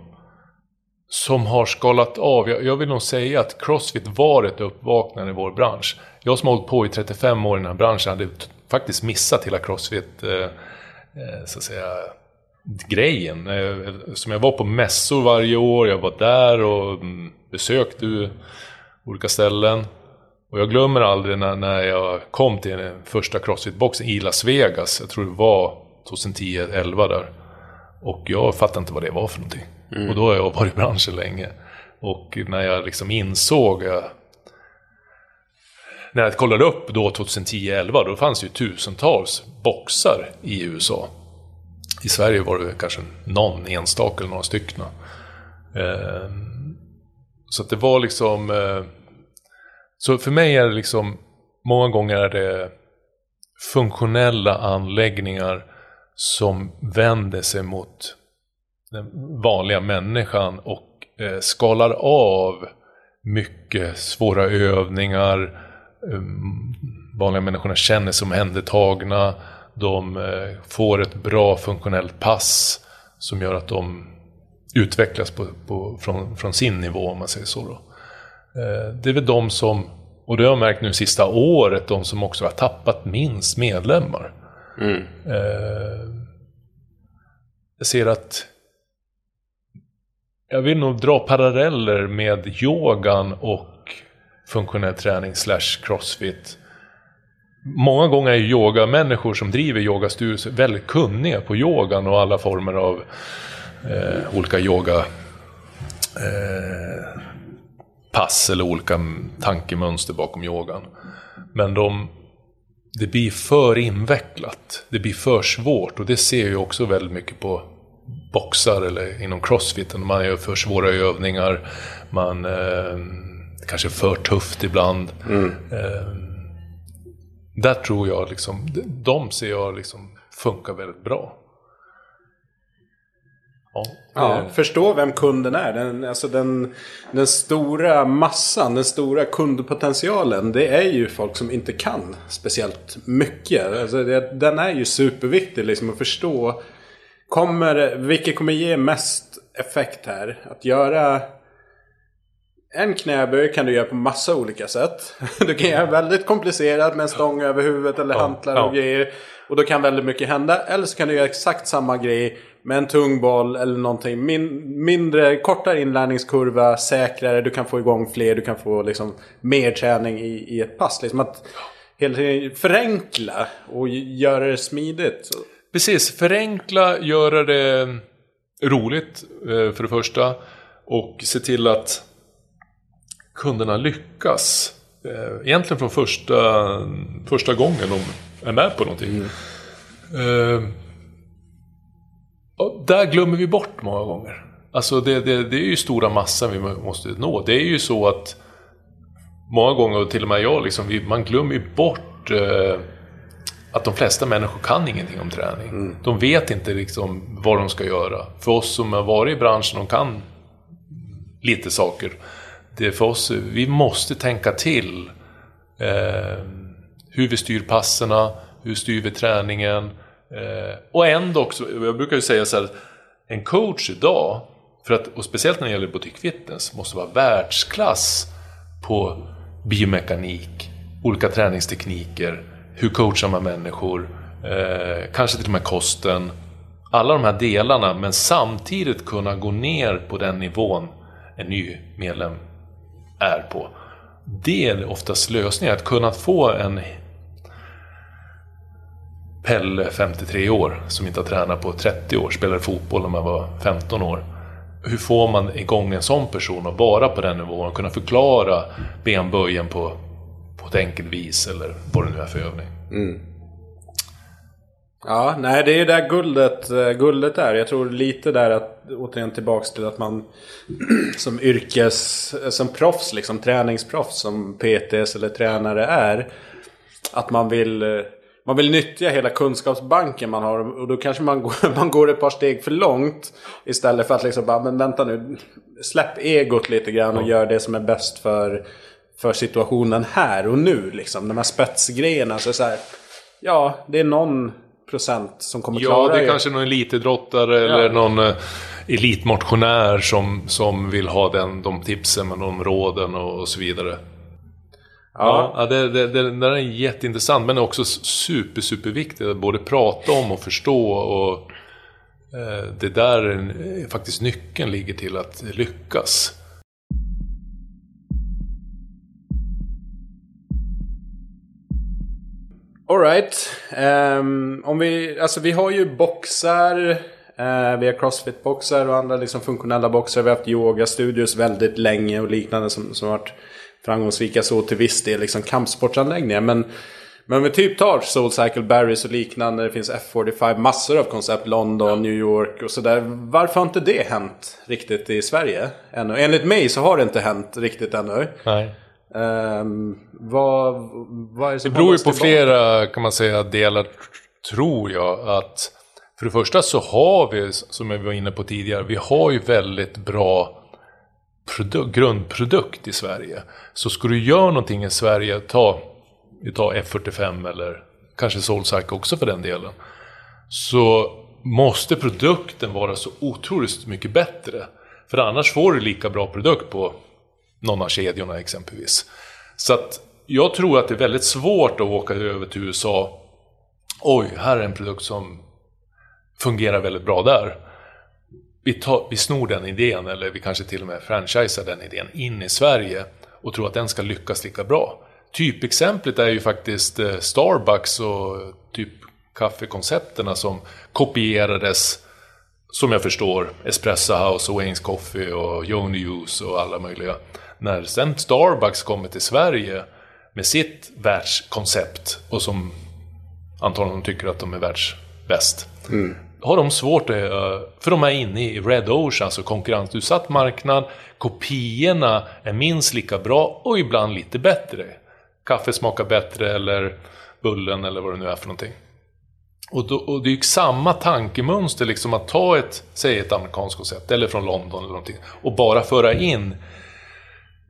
Som har skalat av. Jag, jag, vill nog säga att Crossfit var ett uppvaknande i vår bransch. Jag som har hållit på i 35 år i den här branschen hade faktiskt missat hela Crossfit, eh, eh så att säga, grejen. Eh, som jag var på mässor varje år, jag var där och mm, besökte olika ställen. Och jag glömmer aldrig när, när jag kom till den första Crossfit-boxen i Las Vegas. Jag tror det var 2010-11 där. Och jag fattade inte vad det var för någonting. Mm. Och då har jag varit i branschen länge. Och när jag liksom insåg... Jag, när jag kollade upp då 2010-11, då fanns det ju tusentals boxar i USA. I Sverige var det kanske någon enstaka eller några stycken. Eh, så att det var liksom... Eh, så för mig är det liksom, många gånger är det funktionella anläggningar som vänder sig mot den vanliga människan och eh, skalar av mycket svåra övningar. Ehm, vanliga människorna känner sig omhändertagna. De eh, får ett bra funktionellt pass som gör att de utvecklas på, på, från, från, sin nivå om man säger så. Då. Eh, det är väl de som, och det har jag märkt nu sista året, de som också har tappat minst medlemmar. Mm. Eh, jag ser att jag vill nog dra paralleller med yogan och funktionell träning slash crossfit. Många gånger är yogamänniskor som driver yogastudier väldigt kunniga på yogan och alla former av eh, olika yoga eh, pass eller olika tankemönster bakom yogan. Men de, det blir för invecklat. Det blir för svårt och det ser jag också väldigt mycket på boxar eller inom crossfiten. Man gör för svåra övningar. Man eh, kanske för tufft ibland. Mm. Eh, där tror jag liksom, de ser jag liksom funkar väldigt bra. Ja, ja, förstå vem kunden är. Den, alltså den, den stora massan, den stora kundpotentialen. Det är ju folk som inte kan speciellt mycket. Alltså det, den är ju superviktig liksom att förstå. Kommer, vilket kommer ge mest effekt här? Att göra en knäböj kan du göra på massa olika sätt. Du kan göra väldigt komplicerat med en stång över huvudet eller ja, hantlar och ja. grejer. Och då kan väldigt mycket hända. Eller så kan du göra exakt samma grej med en tung boll eller någonting. Min, mindre, kortare inlärningskurva, säkrare, du kan få igång fler, du kan få liksom mer träning i, i ett pass. Liksom att helt förenkla och göra det smidigt. Precis, förenkla, göra det roligt eh, för det första. Och se till att kunderna lyckas. Eh, egentligen från första, första gången de är med på någonting. Mm. Uh, och där glömmer vi bort många gånger. Alltså det, det, det är ju stora massan vi måste nå. Det är ju så att många gånger, och till och med jag, liksom, vi, man glömmer ju bort uh, att de flesta människor kan ingenting om träning. Mm. De vet inte liksom vad de ska göra. För oss som har varit i branschen, de kan lite saker. Det för oss, vi måste tänka till. Eh, hur vi styr passerna, hur styr vi träningen? Eh, och ändå också, jag brukar ju säga så här, en coach idag, för att, och speciellt när det gäller Boutique fitness, måste vara världsklass på biomekanik, olika träningstekniker, hur coachar man människor, eh, kanske till och med kosten. Alla de här delarna, men samtidigt kunna gå ner på den nivån en ny medlem är på. Det är oftast lösningen, att kunna få en Pelle, 53 år, som inte har tränat på 30 år, spelade fotboll när man var 15 år. Hur får man igång en sån person att vara på den nivån och kunna förklara benböjen på, på ett enkelt vis eller vad det nu är för övning? Mm. Ja, nej det är ju där guldet, eh, guldet är. Jag tror lite där att, återigen tillbaks till att man som yrkes, som proffs, liksom träningsproffs som PTS eller tränare är. Att man vill eh, man vill nyttja hela kunskapsbanken man har och då kanske man går, man går ett par steg för långt. Istället för att liksom bara, men vänta nu, släpp egot lite grann och gör det som är bäst för, för situationen här och nu. Liksom. De här spetsgrejerna. Så, så här, ja, det är någon procent som kommer ja, klara det. Ja, det är kanske någon elitidrottare ja. eller någon uh, elitmotionär som, som vill ha den, de tipsen med de råden och, och så vidare. Ja, ja det, det, det, det är jätteintressant men också super, superviktigt att både prata om och förstå. Och eh, Det där eh, faktiskt nyckeln ligger till att lyckas. Alright. Um, om vi, alltså vi har ju boxar. Uh, vi har crossfit-boxar och andra liksom funktionella boxar. Vi har haft yoga-studios väldigt länge och liknande som, som varit framgångsrika så till viss del liksom kampsportsanläggningar. Men, men om vi typ tar Soul Cycle Barrys och liknande. Det finns F45, massor av koncept. London, New York och sådär. Varför har inte det hänt riktigt i Sverige ännu? Enligt mig så har det inte hänt riktigt ännu. Nej. Um, vad, vad är det, det beror ju på flera kan man säga delar tror jag. att För det första så har vi, som vi var inne på tidigare, vi har ju väldigt bra produ- grundprodukt i Sverige. Så ska du göra någonting i Sverige, ta, tar F45 eller kanske Soulcycle också för den delen. Så måste produkten vara så otroligt mycket bättre. För annars får du lika bra produkt på någon av kedjorna exempelvis. Så att jag tror att det är väldigt svårt att åka över till USA. Oj, här är en produkt som fungerar väldigt bra där. Vi, tar, vi snor den idén, eller vi kanske till och med franchisar den idén in i Sverige och tror att den ska lyckas lika bra. Typexemplet är ju faktiskt eh, Starbucks och typ kaffekoncepterna som kopierades, som jag förstår, Espresso House och Wayne's Coffee och Yoni Juice och alla möjliga. När sen Starbucks kommer till Sverige med sitt världskoncept och som antagligen tycker att de är världsbäst. Mm. Har de svårt att, för de är inne i Red Ocean, alltså konkurrensutsatt marknad. Kopiorna är minst lika bra och ibland lite bättre. Kaffe smakar bättre eller bullen eller vad det nu är för någonting. Och, då, och det är ju samma tankemönster liksom att ta ett, säg ett amerikanskt koncept eller från London eller någonting och bara föra in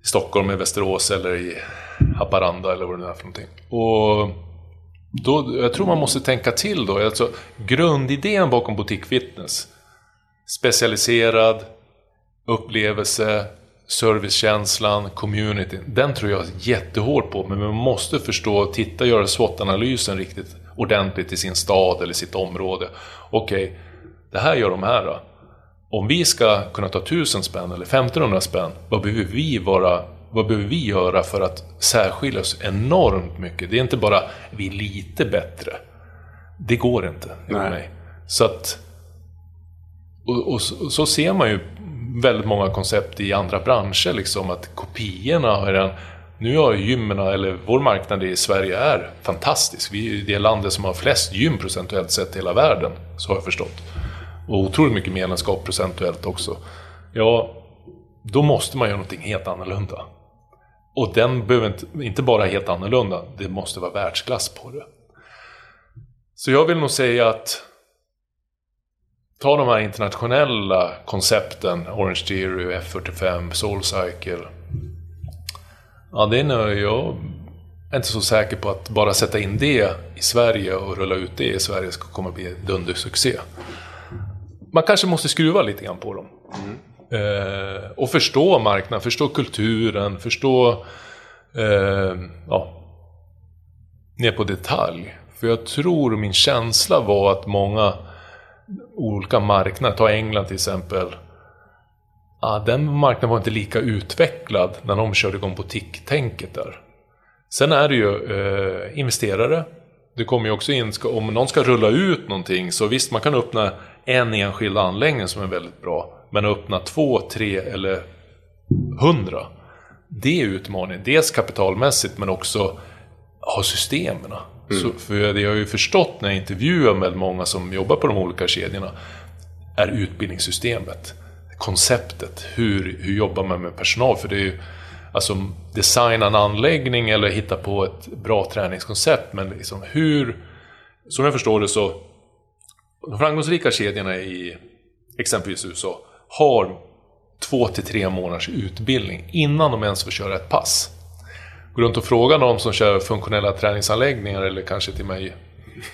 Stockholm, i Västerås eller i Haparanda eller vad det nu är för någonting. Och då, jag tror man måste tänka till då. Alltså, grundidén bakom Boutique Fitness. Specialiserad, upplevelse, servicekänslan, communityn. Den tror jag jättehårt på. Men man måste förstå, titta och göra SWOT-analysen riktigt ordentligt i sin stad eller sitt område. Okej, okay, det här gör de här då. Om vi ska kunna ta 1000 spänn eller 1500 spänn, vad behöver vi vara vad behöver vi göra för att särskilja oss enormt mycket? Det är inte bara vi är lite bättre. Det går inte. Nej. Så att... Och, och, så, och, så ser man ju väldigt många koncept i andra branscher, liksom att kopiorna har redan... Nu har gymmen, eller vår marknad i Sverige är fantastisk. Vi är det landet som har flest gym procentuellt sett i hela världen, så har jag förstått. Och otroligt mycket medlemskap procentuellt också. Ja, då måste man göra någonting helt annorlunda. Och den behöver inte, inte bara helt annorlunda, det måste vara världsklass på det. Så jag vill nog säga att ta de här internationella koncepten, Orange Theory, F45, Soulcycle. Ja, det är nog, jag är inte så säker på att bara sätta in det i Sverige och rulla ut det i Sverige ska komma att bli dundersuccé. Man kanske måste skruva lite grann på dem. Mm. Eh, och förstå marknaden, förstå kulturen, förstå eh, ja, ner på detalj. För jag tror, min känsla var att många olika marknader, ta England till exempel. Ah, den marknaden var inte lika utvecklad när de körde igång butik-tänket där. Sen är det ju eh, investerare. Det kommer ju också in, ska, om någon ska rulla ut någonting så visst, man kan öppna en enskild anläggning som är väldigt bra. Men att öppna två, tre eller hundra. Det är utmaningen. Dels kapitalmässigt men också ha systemen. Mm. Så, för det jag har ju förstått när jag intervjuar med många som jobbar på de olika kedjorna. Är utbildningssystemet. Konceptet. Hur, hur jobbar man med personal? För det är ju alltså designa en anläggning eller hitta på ett bra träningskoncept. Men liksom hur, som jag förstår det så, de framgångsrika kedjorna i exempelvis USA har två till tre månaders utbildning innan de ens får köra ett pass. Gå runt och fråga någon som kör funktionella träningsanläggningar eller kanske till mig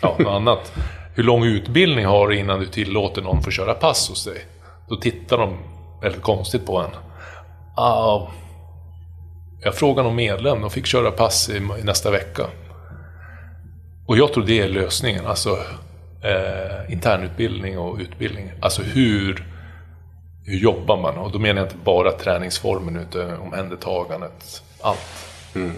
ja, något annat. Hur lång utbildning har du innan du tillåter någon få köra pass hos dig? Då tittar de väldigt konstigt på en. Ah, jag frågade någon medlem, de fick köra pass i, i nästa vecka. Och jag tror det är lösningen, alltså eh, internutbildning och utbildning. Alltså hur hur jobbar man? Och då menar jag inte bara träningsformen utan omhändertagandet. Allt. Mm.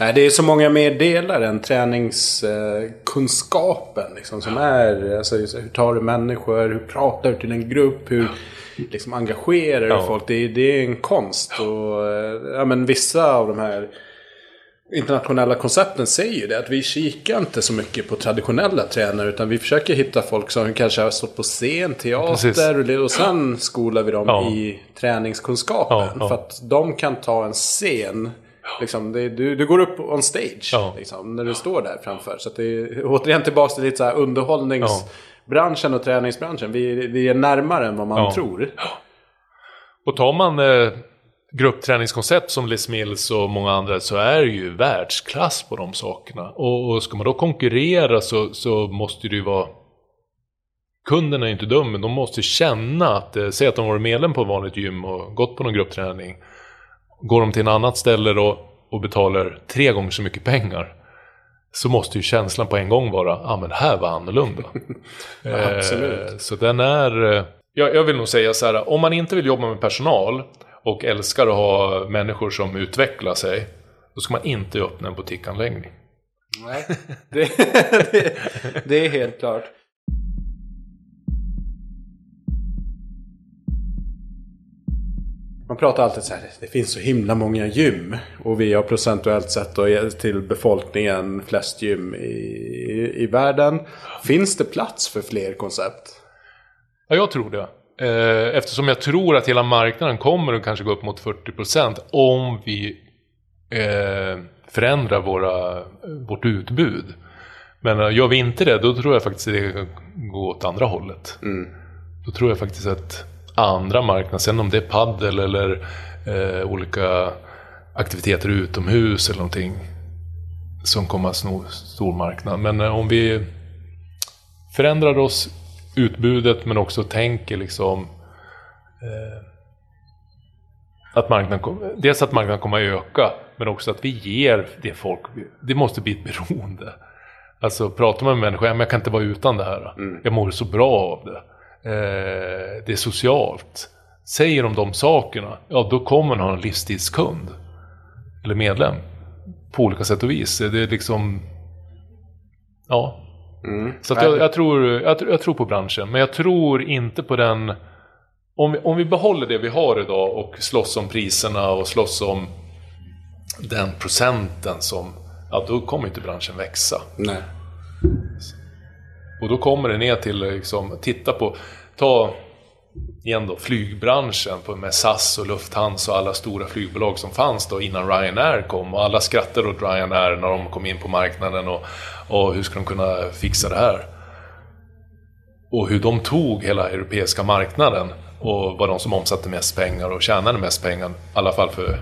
Nej, det är så många mer delar än träningskunskapen. Liksom, som är, alltså, hur tar du människor? Hur pratar du till en grupp? Hur liksom, engagerar du ja. folk? Det är, det är en konst. Och, ja, men vissa av de här internationella koncepten säger ju det. Att vi kikar inte så mycket på traditionella tränare. Utan vi försöker hitta folk som kanske har stått på scen, teater. Precis. Och sen skolar vi dem ja. i träningskunskapen. Ja, ja. För att de kan ta en scen. Liksom, det, du, du går upp on stage liksom, när du står där framför. Så det är återigen tillbaka till lite så här underhållningsbranschen och träningsbranschen. Vi, vi är närmare än vad man tror. Och tar man eh, gruppträningskoncept som Les Mills och många andra så är det ju världsklass på de sakerna. Och, och ska man då konkurrera så, så måste det ju vara Kunden är inte dum, men de måste känna att, eh, säg att de varit medlem på ett vanligt gym och gått på någon gruppträning. Går de till en annat ställe då och betalar tre gånger så mycket pengar. Så måste ju känslan på en gång vara, ja ah, men det här var annorlunda. ja, absolut. Eh, så den är, eh, jag, jag vill nog säga så här, om man inte vill jobba med personal och älskar att ha människor som utvecklar sig. Då ska man inte öppna en butiksanläggning. Nej, det, det, det är helt klart. Man pratar alltid så här, det finns så himla många gym. Och vi har procentuellt sett då till befolkningen flest gym i, i världen. Finns det plats för fler koncept? Ja, jag tror det. Eh, eftersom jag tror att hela marknaden kommer att kanske gå upp mot 40% om vi eh, förändrar våra, vårt utbud. Men eh, gör vi inte det, då tror jag faktiskt att det går åt andra hållet. Mm. Då tror jag faktiskt att andra marknader, sen om det är paddel eller eh, olika aktiviteter utomhus eller någonting som kommer att sno stor marknad. Men eh, om vi förändrar oss utbudet men också tänker liksom eh, att marknaden, dels att marknaden kommer att öka men också att vi ger det folk, det måste bli ett beroende. Alltså pratar man med människor, jag kan inte vara utan det här. Mm. Jag mår så bra av det. Eh, det är socialt. Säger de de sakerna, ja då kommer man ha en livstidskund. Eller medlem. På olika sätt och vis. Det är liksom... Ja, Mm. Så jag, jag, tror, jag, jag, tror på branschen, men jag tror inte på den... Om vi, om vi behåller det vi har idag och slåss om priserna och slåss om den procenten som... Ja, då kommer inte branschen växa. Nej. Och då kommer det ner till liksom, titta på, ta igen då flygbranschen på, med SAS och Lufthansa och alla stora flygbolag som fanns då innan Ryanair kom. Och alla skrattade åt Ryanair när de kom in på marknaden och, och hur ska de kunna fixa det här? Och hur de tog hela europeiska marknaden och var de som omsatte mest pengar och tjänade mest pengar. I alla fall för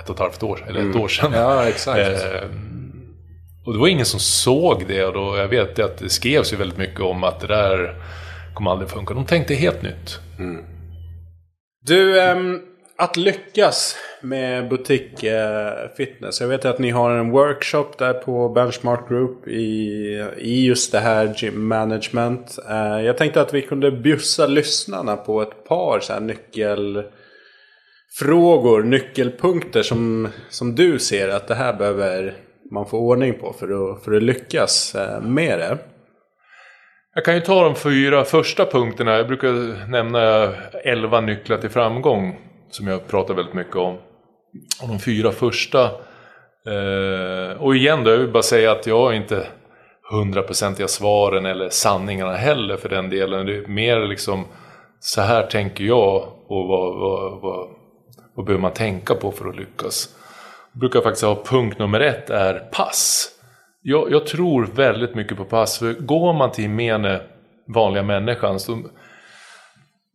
ett och ett halvt år, eller ett mm. år sedan. Ja, exakt. Eh, och det var ingen som såg det och då, jag vet att det skrevs ju väldigt mycket om att det där kommer aldrig funka. De tänkte helt nytt. Mm. Du, ähm, att lyckas med butik eh, fitness. Jag vet att ni har en workshop där på Benchmark Group i, i just det här gym management. Eh, jag tänkte att vi kunde bjussa lyssnarna på ett par så här nyckelfrågor, nyckelpunkter som, som du ser att det här behöver man få ordning på för att, för att lyckas eh, med det. Jag kan ju ta de fyra första punkterna. Jag brukar nämna elva nycklar till framgång. Som jag pratar väldigt mycket om. Och de fyra första. Eh, och igen då, jag vill bara säga att jag har inte hundraprocentiga svaren eller sanningarna heller för den delen. Det är mer liksom så här tänker jag och vad, vad, vad, vad behöver man tänka på för att lyckas. Jag brukar faktiskt ha punkt nummer ett är pass jag, jag, tror väldigt mycket på pass. För går man till gemene vanliga människan så...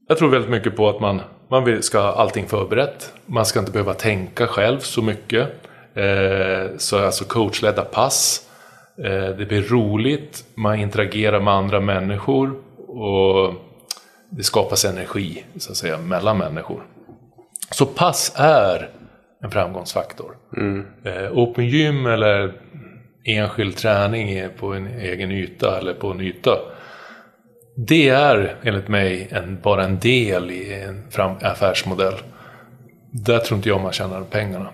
Jag tror väldigt mycket på att man, man vill, ska ha allting förberett. Man ska inte behöva tänka själv så mycket. Eh, så alltså coachledda pass. Eh, det blir roligt. Man interagerar med andra människor. Och det skapas energi så att säga mellan människor. Så pass är en framgångsfaktor. Mm. Eh, open gym eller enskild träning på en egen yta eller på en yta. Det är enligt mig en, bara en del i en fram, affärsmodell. Där tror inte jag man tjänar pengarna.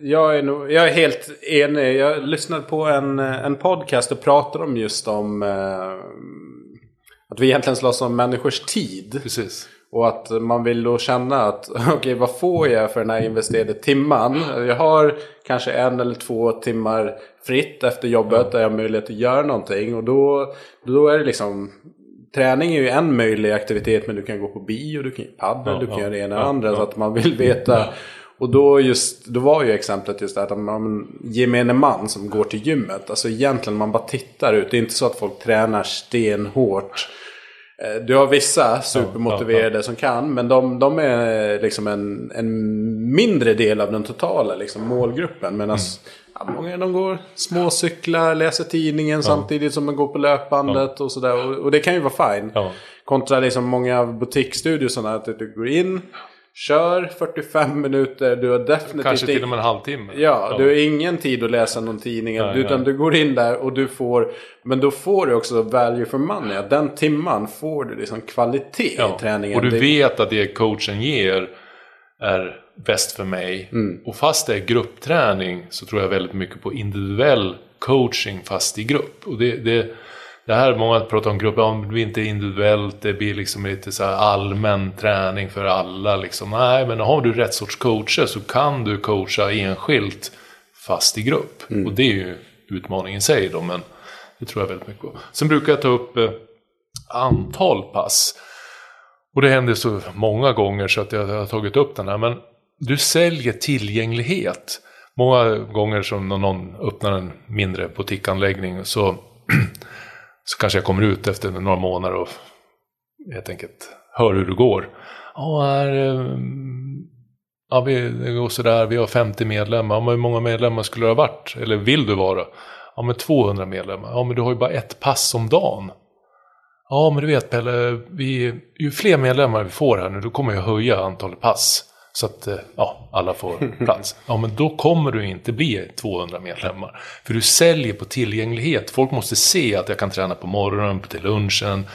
Jag är, nog, jag är helt enig. Jag lyssnade på en, en podcast och pratade om just om eh, att vi egentligen slåss om människors tid. Precis. Och att man vill då känna att okej okay, vad får jag för den här investerade timman? Jag har kanske en eller två timmar fritt efter jobbet där jag har möjlighet att göra någonting. Och då, då är det liksom Träning är ju en möjlig aktivitet men du kan gå på bio, du kan padda, ja, du kan ja, göra det ena och ja, andra. Så att man vill veta. Och då, just, då var ju exemplet just det att man, gemene man som går till gymmet. Alltså egentligen man bara tittar ut. Det är inte så att folk tränar stenhårt Eh, du har vissa supermotiverade som kan, men de, de är liksom en, en mindre del av den totala liksom, målgruppen. Medan mm. Ja, många de går småcyklar, läser tidningen samtidigt som de går på löpbandet och sådär. Och, och, det kan ju vara fine. Kontra liksom många av butikstudiosarna, att du går in, Kör 45 minuter, du har definitivt... Kanske till och med en halvtimme. Ja, ja, du har ingen tid att läsa någon tidning. Nej, utan nej. du går in där och du får... Men då får du också value for money. Den timman får du liksom kvalitet ja, i träningen. Och du vet att det coachen ger är bäst för mig. Mm. Och fast det är gruppträning så tror jag väldigt mycket på individuell coaching fast i grupp. Och det, det det här, många pratar om grupper, om det blir inte individuellt, det blir liksom lite så allmän träning för alla. Liksom. Nej, men har du rätt sorts coacher så kan du coacha enskilt fast i grupp. Mm. Och det är ju utmaningen i sig då, men det tror jag väldigt mycket på. Sen brukar jag ta upp eh, antal pass. Och det händer så många gånger så att jag har tagit upp den här. Men du säljer tillgänglighet. Många gånger som någon öppnar en mindre butiksanläggning så Så kanske jag kommer ut efter några månader och helt enkelt hör hur det går. Ja, här, eh, ja vi, det går sådär, vi har 50 medlemmar. Ja, hur många medlemmar skulle det ha varit? Eller vill du vara? Ja, men 200 medlemmar. Ja, men du har ju bara ett pass om dagen. Ja, men du vet Pelle, vi, ju fler medlemmar vi får här nu, då kommer jag höja antalet pass. Så att eh, ja, alla får plats. Ja, men då kommer du inte bli 200 medlemmar. För du säljer på tillgänglighet. Folk måste se att jag kan träna på morgonen, till lunchen,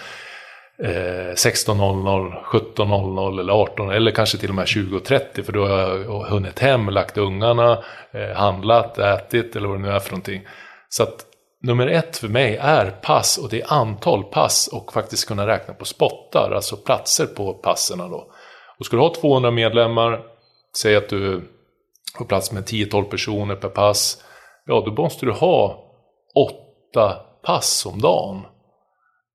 eh, 16.00, 17.00 eller 18 eller kanske till och med 20.30 för då har jag hunnit hem, lagt ungarna, eh, handlat, ätit eller vad det nu är för någonting. Så att nummer ett för mig är pass och det är antal pass och faktiskt kunna räkna på spottar, alltså platser på passerna då. Och ska du ha 200 medlemmar, säg att du har plats med 10-12 personer per pass, ja då måste du ha 8 pass om dagen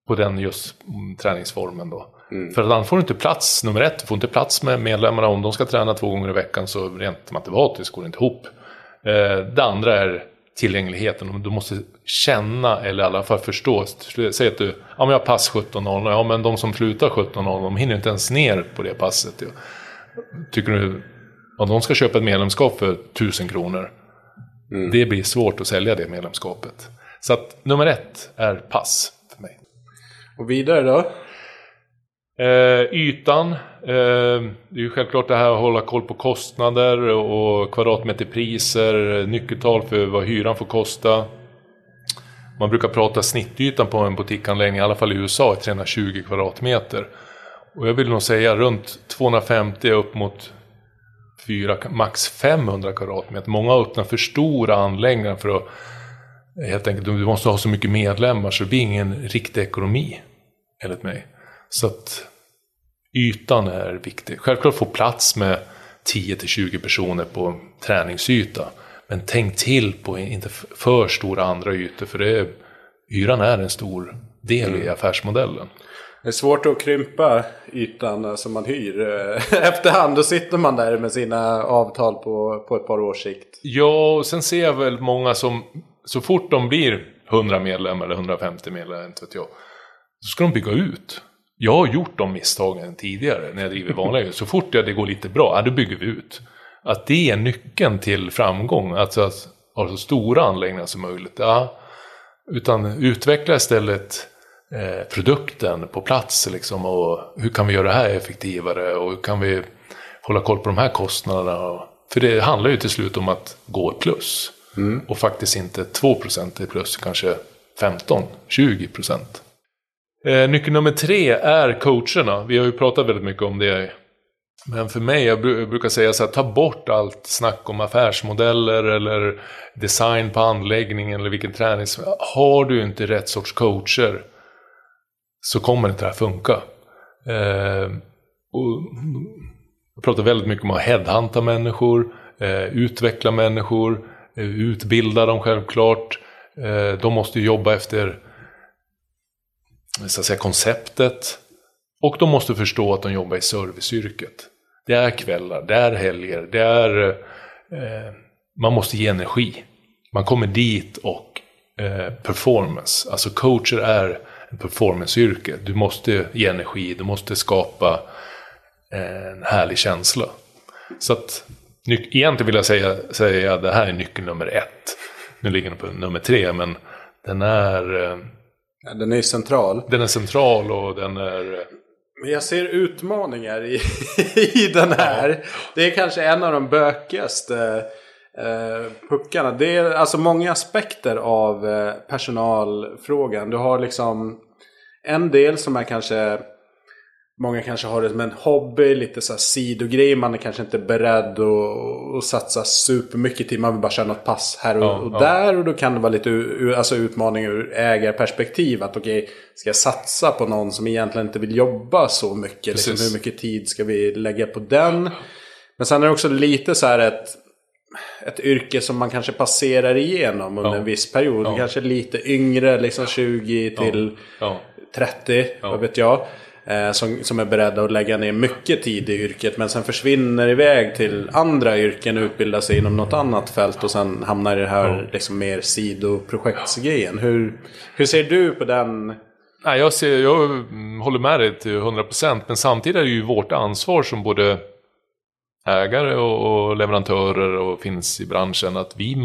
på den just träningsformen då. Mm. För annars får du inte plats, nummer ett, du får inte plats med medlemmarna om de ska träna två gånger i veckan så rent matematiskt går det inte ihop. Eh, det andra är tillgängligheten. Du måste känna eller i alla fall förstå. Säg att du, ja men jag har pass 17.00, ja men de som slutar 17.00 de hinner inte ens ner på det passet. Tycker du att de ska köpa ett medlemskap för 1000 kronor? Mm. Det blir svårt att sälja det medlemskapet. Så att nummer ett är pass för mig. Och vidare då? Eh, ytan. Ehm, det är ju självklart det här att hålla koll på kostnader och kvadratmeterpriser, nyckeltal för vad hyran får kosta. Man brukar prata snittytan på en butikanläggning, i alla fall i USA, är 320 kvadratmeter. Och jag vill nog säga runt 250 upp mot 4, max 500 kvadratmeter. Många öppnar för stora anläggningar för att helt enkelt, du måste ha så mycket medlemmar så det blir ingen riktig ekonomi, enligt mig. Så att ytan är viktig. Självklart få plats med 10-20 personer på träningsyta. Men tänk till på inte för stora andra ytor för det är, hyran är en stor del mm. i affärsmodellen. Det är svårt att krympa ytan som man hyr. Efterhand då sitter man där med sina avtal på, på ett par års sikt. Ja, och sen ser jag väl många som så fort de blir 100 medlemmar eller 150 medlemmar, inte vet jag. Så ska de bygga ut. Jag har gjort de misstagen tidigare när jag driver vanliga Så fort det går lite bra, ja, då bygger vi ut. Att det är nyckeln till framgång. Alltså att ha så stora anläggningar som möjligt. Ja. Utan utveckla istället eh, produkten på plats. Liksom, och hur kan vi göra det här effektivare? Och hur kan vi hålla koll på de här kostnaderna? För det handlar ju till slut om att gå plus. Mm. Och faktiskt inte 2% i plus, kanske 15-20%. Eh, nyckel nummer tre är coacherna. Vi har ju pratat väldigt mycket om det. Men för mig, jag brukar säga så här, ta bort allt snack om affärsmodeller eller design på anläggningen eller vilken träning. Har du inte rätt sorts coacher så kommer inte det här funka. Eh, och jag pratar väldigt mycket om att headhunta människor, eh, utveckla människor, eh, utbilda dem självklart. Eh, de måste jobba efter så att säga, konceptet. Och de måste förstå att de jobbar i serviceyrket. Det är kvällar, det är helger, det är... Eh, man måste ge energi. Man kommer dit och eh, performance, alltså coacher är performanceyrke. Du måste ge energi, du måste skapa en härlig känsla. Så att egentligen vill jag säga, säga att det här är nyckel nummer ett. Nu ligger den på nummer tre, men den är... Eh, ja, den är central. Den är central och den är... Eh, men jag ser utmaningar i, i den här. Det är kanske en av de bökigaste eh, puckarna. Det är alltså många aspekter av eh, personalfrågan. Du har liksom en del som är kanske Många kanske har det som en hobby, lite så här sidogrej. Man är kanske inte beredd att, att satsa supermycket tid. Man vill bara köra något pass här och, ja, och ja. där. Och då kan det vara lite alltså utmaning ur ägarperspektiv. Att okej, okay, ska jag satsa på någon som egentligen inte vill jobba så mycket? Liksom, hur mycket tid ska vi lägga på den? Men sen är det också lite så här ett, ett yrke som man kanske passerar igenom under ja. en viss period. Ja. Kanske lite yngre, liksom 20 till 30, vad vet jag. Eh, som, som är beredda att lägga ner mycket tid i yrket men sen försvinner iväg till andra yrken och utbildar sig inom något annat fält och sen hamnar i det här liksom mer sidoprojektsgrejen. Hur, hur ser du på den? Nej, jag, ser, jag håller med dig till 100% men samtidigt är det ju vårt ansvar som både ägare och, och leverantörer och finns i branschen att vi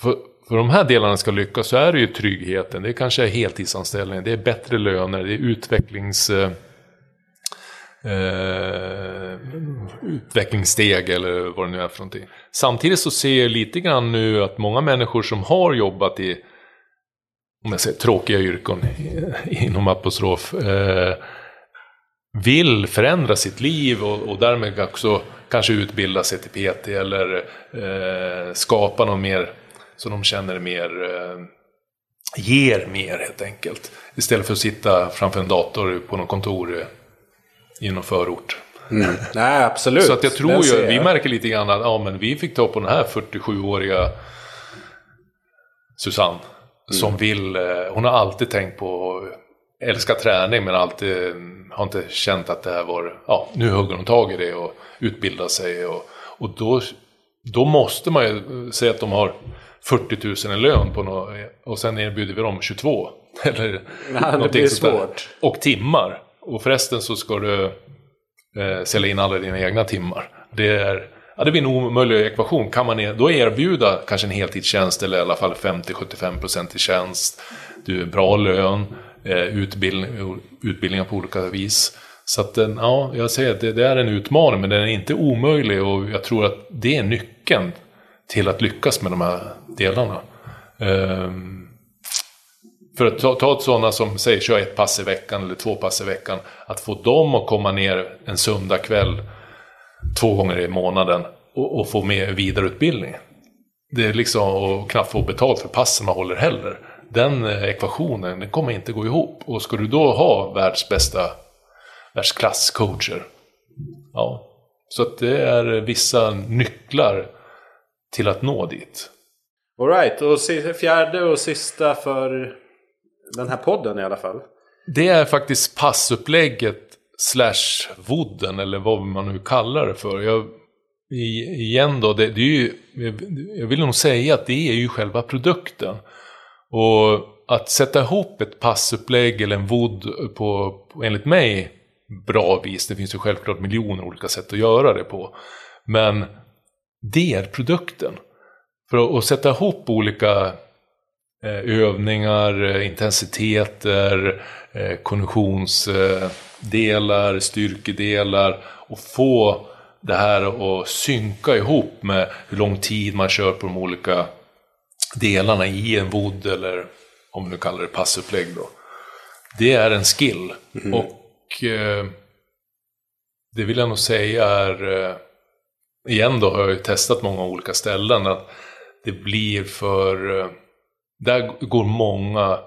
för, för de här delarna ska lyckas så är det ju tryggheten. Det är kanske heltidsanställning, det är bättre löner, det är utvecklings... Eh, eh, utvecklingssteg eller vad det nu är för någonting. Samtidigt så ser jag lite grann nu att många människor som har jobbat i om jag säger tråkiga yrken inom apostrof eh, vill förändra sitt liv och, och därmed också kanske utbilda sig till PT eller eh, skapa någon mer så de känner mer, eh, ger mer helt enkelt. Istället för att sitta framför en dator på något kontor i någon förort. Mm. Nej, absolut. Så att jag tror ju, vi märker lite grann att ja, men vi fick ta på den här 47-åriga Susanne. Mm. Som vill, eh, hon har alltid tänkt på, älskar träning men alltid har inte känt att det här var, ja nu hugger hon tag i det och utbildar sig. Och, och då, då måste man ju säga att de har 40 000 i lön på något, och sen erbjuder vi dem 22. Eller ja, det blir svårt. Och timmar. Och förresten så ska du eh, sälja in alla dina egna timmar. Det, är, ja, det blir en omöjlig ekvation. Kan man då erbjuda kanske en heltidstjänst eller i alla fall 50-75% i tjänst. Du bra lön, eh, utbildning, utbildningar på olika vis. Så att, ja, jag säger att det, det, är en utmaning men den är inte omöjlig och jag tror att det är nyckeln till att lyckas med de här delarna. Ehm, för att ta, ta ett sådana som säger kör ett pass i veckan eller två pass i veckan. Att få dem att komma ner en söndag kväll två gånger i månaden och, och få med vidareutbildning. Det är liksom att knappt få betalt för passen man håller heller. Den eh, ekvationen den kommer inte gå ihop. Och ska du då ha världs bästa världsklasscoacher. Ja, så att det är vissa nycklar till att nå dit. Alright, och fjärde och sista för den här podden i alla fall. Det är faktiskt passupplägget slash vodden eller vad man nu kallar det för. Jag, igen då, det, det är ju, jag vill nog säga att det är ju själva produkten. Och att sätta ihop ett passupplägg eller en vodd på, på, enligt mig, bra vis. Det finns ju självklart miljoner olika sätt att göra det på. Men det är produkten. För att, sätta ihop olika eh, övningar, eh, intensiteter, eh, konditionsdelar, styrkedelar och få det här att synka ihop med hur lång tid man kör på de olika delarna i en vodd eller om vi nu kallar det passupplägg då. Det är en skill. Mm. Och eh, det vill jag nog säga är igen då har jag ju testat många olika ställen. Att det blir för... Eh, där går många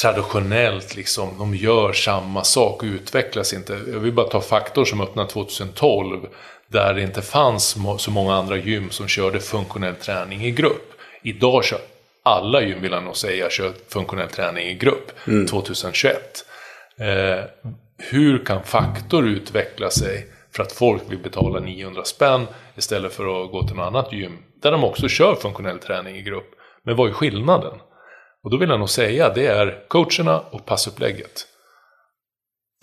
traditionellt liksom, de gör samma sak och utvecklas inte. Jag vill bara ta Faktor som öppnade 2012. Där det inte fanns så många andra gym som körde funktionell träning i grupp. Idag kör alla gym, vill jag nog säga, kör funktionell träning i grupp. Mm. 2021. Eh, hur kan Faktor utveckla sig? För att folk vill betala 900 spänn istället för att gå till något annat gym. Där de också kör funktionell träning i grupp. Men vad är skillnaden? Och då vill jag nog säga det är coacherna och passupplägget.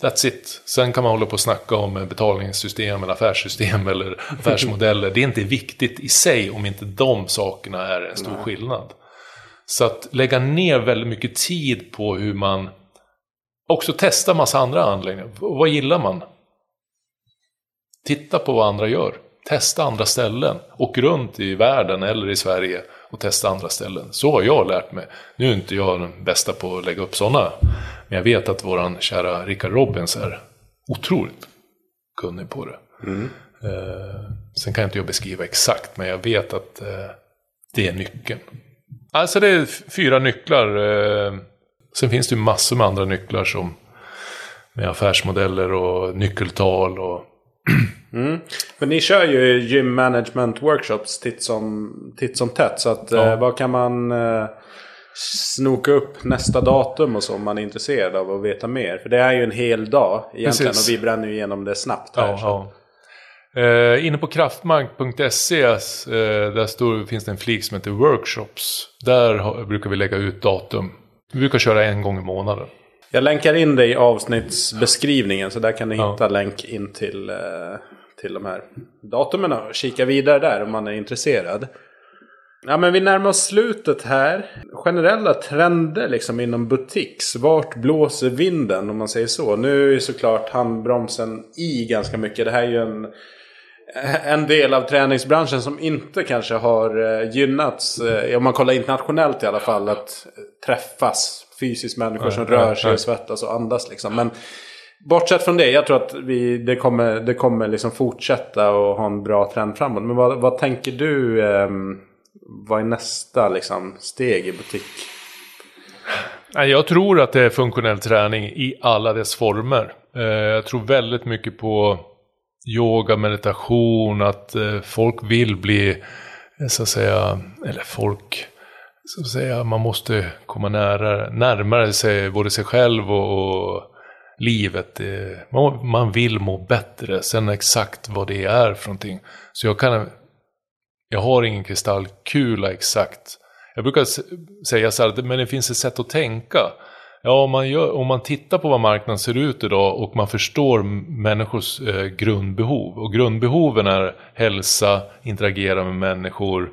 That's it. Sen kan man hålla på och snacka om betalningssystem eller affärssystem eller affärsmodeller. Det är inte viktigt i sig om inte de sakerna är en stor Nej. skillnad. Så att lägga ner väldigt mycket tid på hur man också testa massa andra anläggningar. Vad gillar man? Titta på vad andra gör. Testa andra ställen. Åk runt i världen eller i Sverige och testa andra ställen. Så har jag lärt mig. Nu är inte jag den bästa på att lägga upp sådana. Men jag vet att våran kära Rickard Robbins är otroligt kunnig på det. Mm. Eh, sen kan inte jag beskriva exakt, men jag vet att eh, det är nyckeln. Alltså det är fyra nycklar. Eh, sen finns det ju massor med andra nycklar som med affärsmodeller och nyckeltal och Mm. Men ni kör ju gym management workshops titt som, titt som tätt. Så att, ja. eh, vad kan man eh, snoka upp nästa datum och så om man är intresserad av att veta mer? För det är ju en hel dag egentligen Precis. och vi bränner ju igenom det snabbt här. Ja, ja. Eh, inne på kraftmark.se eh, där står, finns det en flik som heter workshops. Där har, brukar vi lägga ut datum. Vi brukar köra en gång i månaden. Jag länkar in det i avsnittsbeskrivningen så där kan ni ja. hitta länk in till, eh, till de här datumen och kika vidare där om man är intresserad. Ja men vi närmar oss slutet här. Generella trender liksom inom butiks. Vart blåser vinden om man säger så. Nu är ju såklart handbromsen i ganska mycket. Det här är ju en, en del av träningsbranschen som inte kanske har eh, gynnats. Eh, om man kollar internationellt i alla fall. Att träffas fysiskt människor som rör sig och svettas och andas liksom. Men bortsett från det, jag tror att vi, det kommer, det kommer liksom fortsätta och ha en bra trend framåt. Men vad, vad tänker du, eh, vad är nästa liksom, steg i butik? Jag tror att det är funktionell träning i alla dess former. Eh, jag tror väldigt mycket på yoga, meditation, att eh, folk vill bli, så att säga, eller folk, så att säga, man måste komma nära, närmare sig både sig själv och, och livet. Man, man vill må bättre, sen exakt vad det är för någonting. Så jag kan, jag har ingen kristallkula exakt. Jag brukar säga så här, men det finns ett sätt att tänka. Ja, om man, gör, om man tittar på vad marknaden ser ut idag och man förstår människors eh, grundbehov. Och grundbehoven är hälsa, interagera med människor,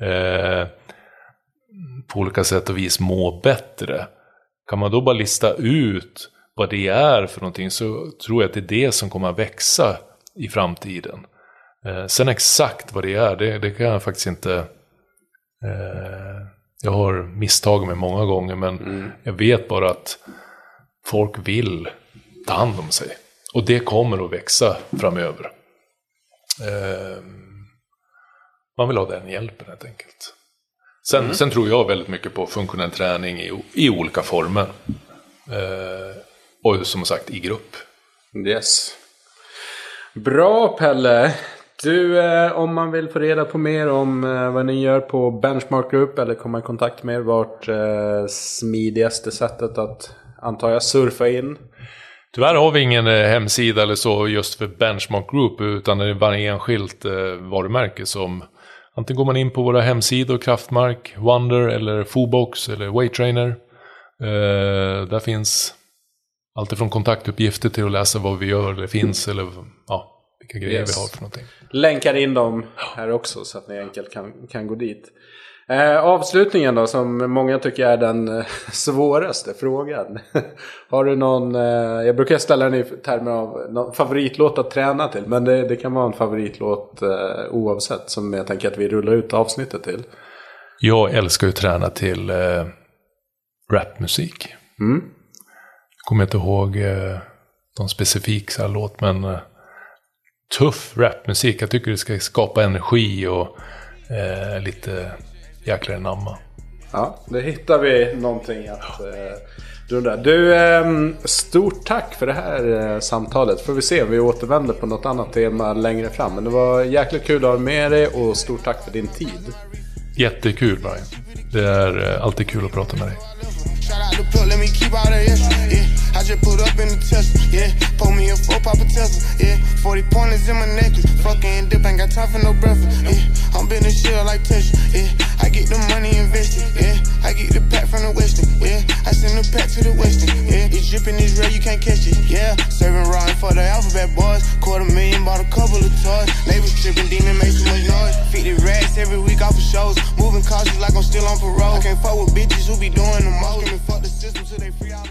eh, på olika sätt och vis må bättre. Kan man då bara lista ut vad det är för någonting så tror jag att det är det som kommer att växa i framtiden. Eh, sen exakt vad det är, det, det kan jag faktiskt inte... Eh, jag har misstagit mig många gånger men mm. jag vet bara att folk vill ta hand om sig. Och det kommer att växa framöver. Eh, man vill ha den hjälpen helt enkelt. Sen, mm. sen tror jag väldigt mycket på funktionell träning i, i olika former. Eh, och som sagt i grupp. Yes. Bra Pelle! Du, eh, om man vill få reda på mer om eh, vad ni gör på Benchmark Group eller komma i kontakt med er, vart eh, smidigaste sättet att, antar jag, surfa in? Tyvärr har vi ingen eh, hemsida eller så just för Benchmark Group utan det är varje enskilt eh, varumärke som Antingen går man in på våra hemsidor, Kraftmark, Wonder eller Fobox eller Weightrainer. Eh, där finns allt ifrån kontaktuppgifter till att läsa vad vi gör eller finns eller ja, vilka grejer yes. vi har för någonting. Länkar in dem här också så att ni enkelt kan, kan gå dit. Eh, avslutningen då, som många tycker är den eh, svåraste frågan. Har du någon, eh, jag brukar ställa den i termer av någon favoritlåt att träna till. Men det, det kan vara en favoritlåt eh, oavsett som jag tänker att vi rullar ut avsnittet till. Jag älskar ju att träna till eh, rapmusik. Mm. Jag kommer inte ihåg eh, någon specifik så här låt men eh, tuff rapmusik. Jag tycker det ska skapa energi och lite jäklar anamma. Ja, det hittar vi någonting att eh, runda. Du, eh, stort tack för det här eh, samtalet. Får vi se om vi återvänder på något annat tema längre fram. Men det var jäkligt kul att ha med dig och stort tack för din tid. Jättekul Brian. Det är eh, alltid kul att prata med dig. Just put up in the Tesla, yeah. Pull me a four a Tesla, yeah. 40 pointers in my necklace. Fucking dip, ain't got time for no breakfast, yeah. I'm been a shell like Tesla, yeah. I get the money invested, yeah. I get the pack from the Western, yeah. I send the pack to the Western, yeah. It's dripping, it's real, you can't catch it, yeah. Serving raw for the alphabet boys. Quarter million, bought a couple of toys. Neighbors tripping, demon make so much noise. 50 racks every week off of shows. Moving cautious like I'm still on parole. I can't fuck with bitches who be doing the most. Fuck the system till they free out